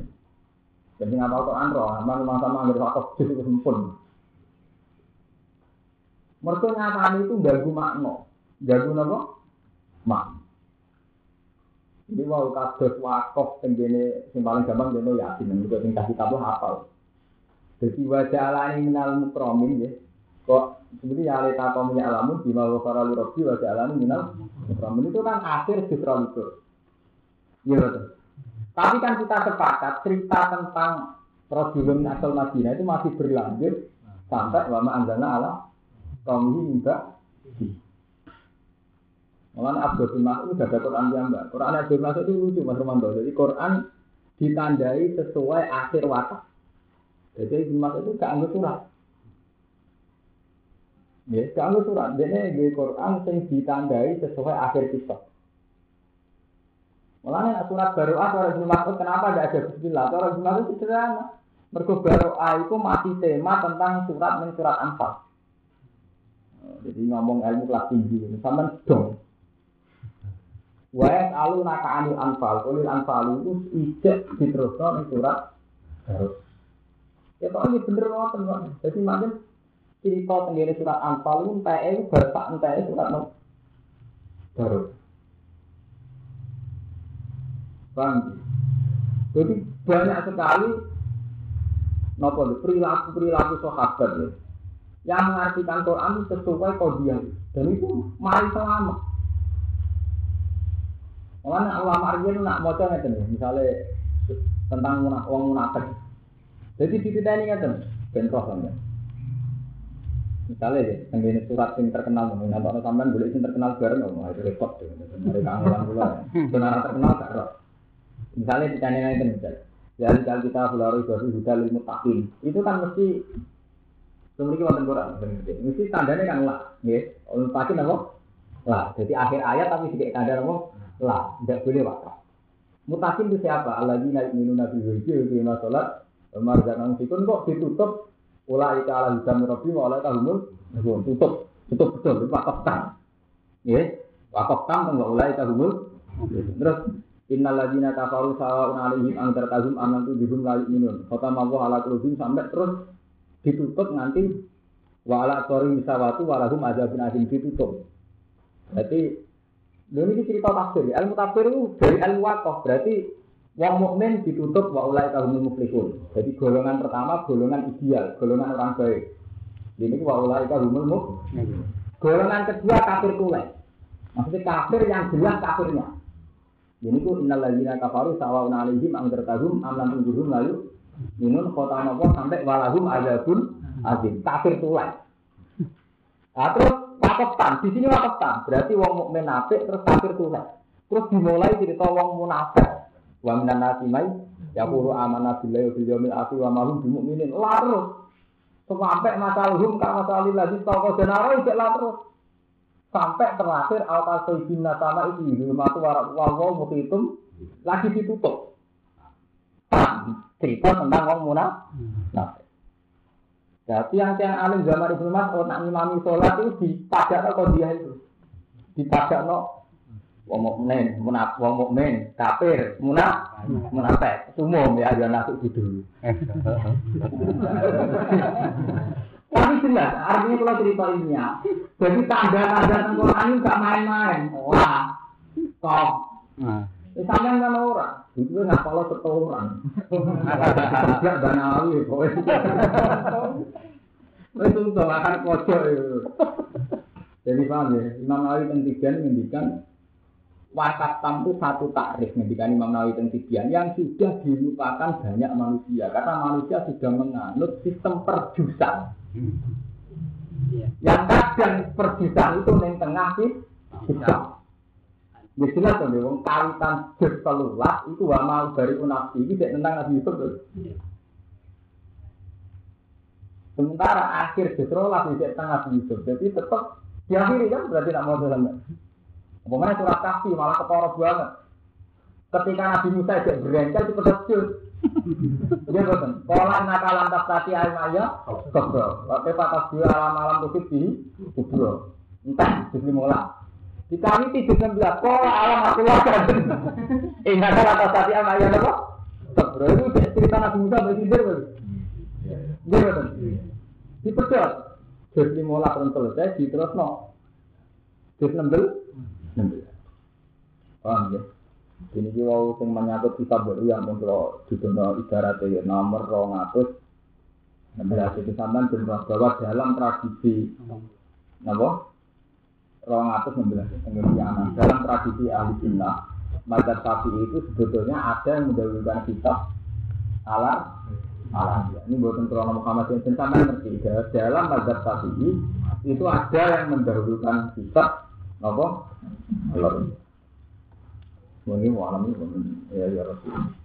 Jadi nggak tahu Quran roh, aman rumah sama nggak wakaf itu sempun. Mereka nyatanya itu gagu makno, gagu apa? Mak. Jadi mau kados wakaf tenggene sing paling gampang jono yakin, juga sing kasih tahu hafal. Jadi wajah alani minal mukromin ya. Kok seperti ya alita kaum ya alamun di mau para lurobi wajah alani minal mukromin itu kan akhir sifra itu. Iya betul. Tapi kan kita sepakat cerita tentang Rasulun asal Madinah itu masih berlanjut sampai wama anzalna ala kaum ini juga. Malah Abdul Mas'ud sudah ada Quran enggak. Quran Abdul Mas'ud itu lucu Mas Romanto. Jadi Quran ditandai sesuai akhir wakaf. Jadi Ibn Mas'ud itu gak anggap surat. Ya, gak anggap surat. Dia di Quran yang ditandai sesuai akhir kisah. Malah surat baru ah surat Ibn Mas'ud kenapa tidak ada Bismillah? Surat Ibn Mas'ud itu sederhana. Mergo baru itu masih tema tentang surat dan surat Anfal. Jadi ngomong ilmu kelas tinggi, sama dong. Wa alu naka anil anfal, kulil anfal itu ijek diteruskan surat baru. Ya kok ini bener ngoten kok. Jadi makin cerita tenggene surat Anfal itu entah itu bahasa entah itu surat no. baru. Bang. Jadi banyak sekali nopo perilaku perilaku sahabat ya. Yang mengartikan Quran sesuai kodiah dan itu mari selamat. Mana ulama Arjen nak mau coba misalnya tentang uang munafik. Jadi di kita ini kan bentroh kan. Misalnya ya, yang surat yang terkenal, nggak tahu sampean boleh yang terkenal bareng, oh itu repot. Dari kangelan pula, benar terkenal gak roh. Misalnya di channel itu misalnya, dari kalau kita belaru baru juga ilmu takin, itu kan mesti memiliki wonten Quran, mesti tandanya kan lah, ya. Ilmu takin apa? Lah, jadi akhir ayat tapi sedikit tanda apa? Lah, tidak boleh wakaf. Mutakin itu siapa? Allah ini naik minum nabi hijau, di sholat, Marjanang sikun kok ditutup? Ulai ke ala hidam robi wa ulai kahumul tutup. Tutup betul. Itu wakaf tang ya wakaf tang enggak ulai kahumul terus Innal ladina kafaru sawaun alaihim angdar kahum amantu bihum la yu'minun. Kota mawu ala kulubim sampai terus ditutup nanti wa ala qori misawatu walahum azabun azim ditutup. Berarti ini cerita tafsir. Ilmu tafsir itu dari ilmu wakaf. Berarti Wong mukmin ditutup wa ulai kahumul muflihun. Jadi golongan pertama golongan ideal, golongan orang baik. Ini wa ulai kahumul muflihun. Golongan kedua kafir tulai. Maksudnya kafir yang jelas kafirnya. Ini ku innal ladzina kafaru sawaun alaihim ang terkagum am lam lalu minun nopo sampai walahum azabun azim. Kafir tulai. Nah, terus wakaftan, di sini wakaftan. Berarti wong mukmin nafik terus kafir tulai. Terus dimulai cerita wong munafik. Wa minan nasi mai yaqulu amanna billahi wa bil yawmil akhir wa ma hum bimumin. Larut. Sampai masalahum ka masalil lagi toko denaro itu larut. Sampai terakhir al kasaibin sama itu tuh warak wawo muhitum lagi ditutup. Cerita tentang wong munafik. Nah, jadi yang yang alim zaman Ibnu Mas'ud nak ngimami sholat itu dipajak kok dia itu. Dipajak no wong mukmin, munaf wong mukmin, kafir, munaf, munafik. Umum ya ada nasuk gitu. <laughs> Tapi jelas, artinya kalau cerita ilmiah, jadi tanda-tanda ini gak main-main. Wah, kok. Ini sampean kan orang, itu nggak kalau setoran. Kerja banawi, pokoknya. Itu untuk akan pojok itu. Jadi paham ya, Imam Nawawi yang tiga menghentikan Wakaf tam itu satu takrif ngendikan Imam Nawawi Tibian yang sudah dilupakan banyak manusia karena manusia sudah menganut sistem perjusan. Yang kadang perjusan itu neng tengah sih Ya jelas tuh, wong kawitan jus telulah itu wa mau dari unafsi ini tidak tentang Nabi Yusuf tuh. Sementara akhir justru lah tidak tentang Nabi Yusuf. Jadi tetap diakhiri kan berarti tidak mau dalam Pokoknya surat kasih malah ketara banget. Ketika Nabi Musa tidak berencana itu terkejut. Dia betul. Pola nakalan tati air maya, kebro. Waktu patas dua alam alam kusip di kubro. Entah, juz 15. Dikali tujuh sembilan, kok alam aku wajar. Ingat kalau atas tadi sama ayat apa? Sabro itu cerita Nabi Musa dia betul. Dia betul. Dipercaya. Juz 15 pun selesai, diterus no. Juz 16. 16. Paham ya? Ini ki wau sing menyangkut kitab baru yang didono ibaratnya ya nomor 200 Nah, itu sampean ben roh bahwa dalam tradisi napa? 216 Indonesia dalam tradisi ahli sunnah Madzhab Syafi'i itu sebetulnya ada yang mendahulukan kitab ala ala ini buatan krono Muhammad yang sama ngerti dalam Madzhab Syafi'i itu ada yang mendahulukan kitab apa? Ini malam ini ya ya Rasul.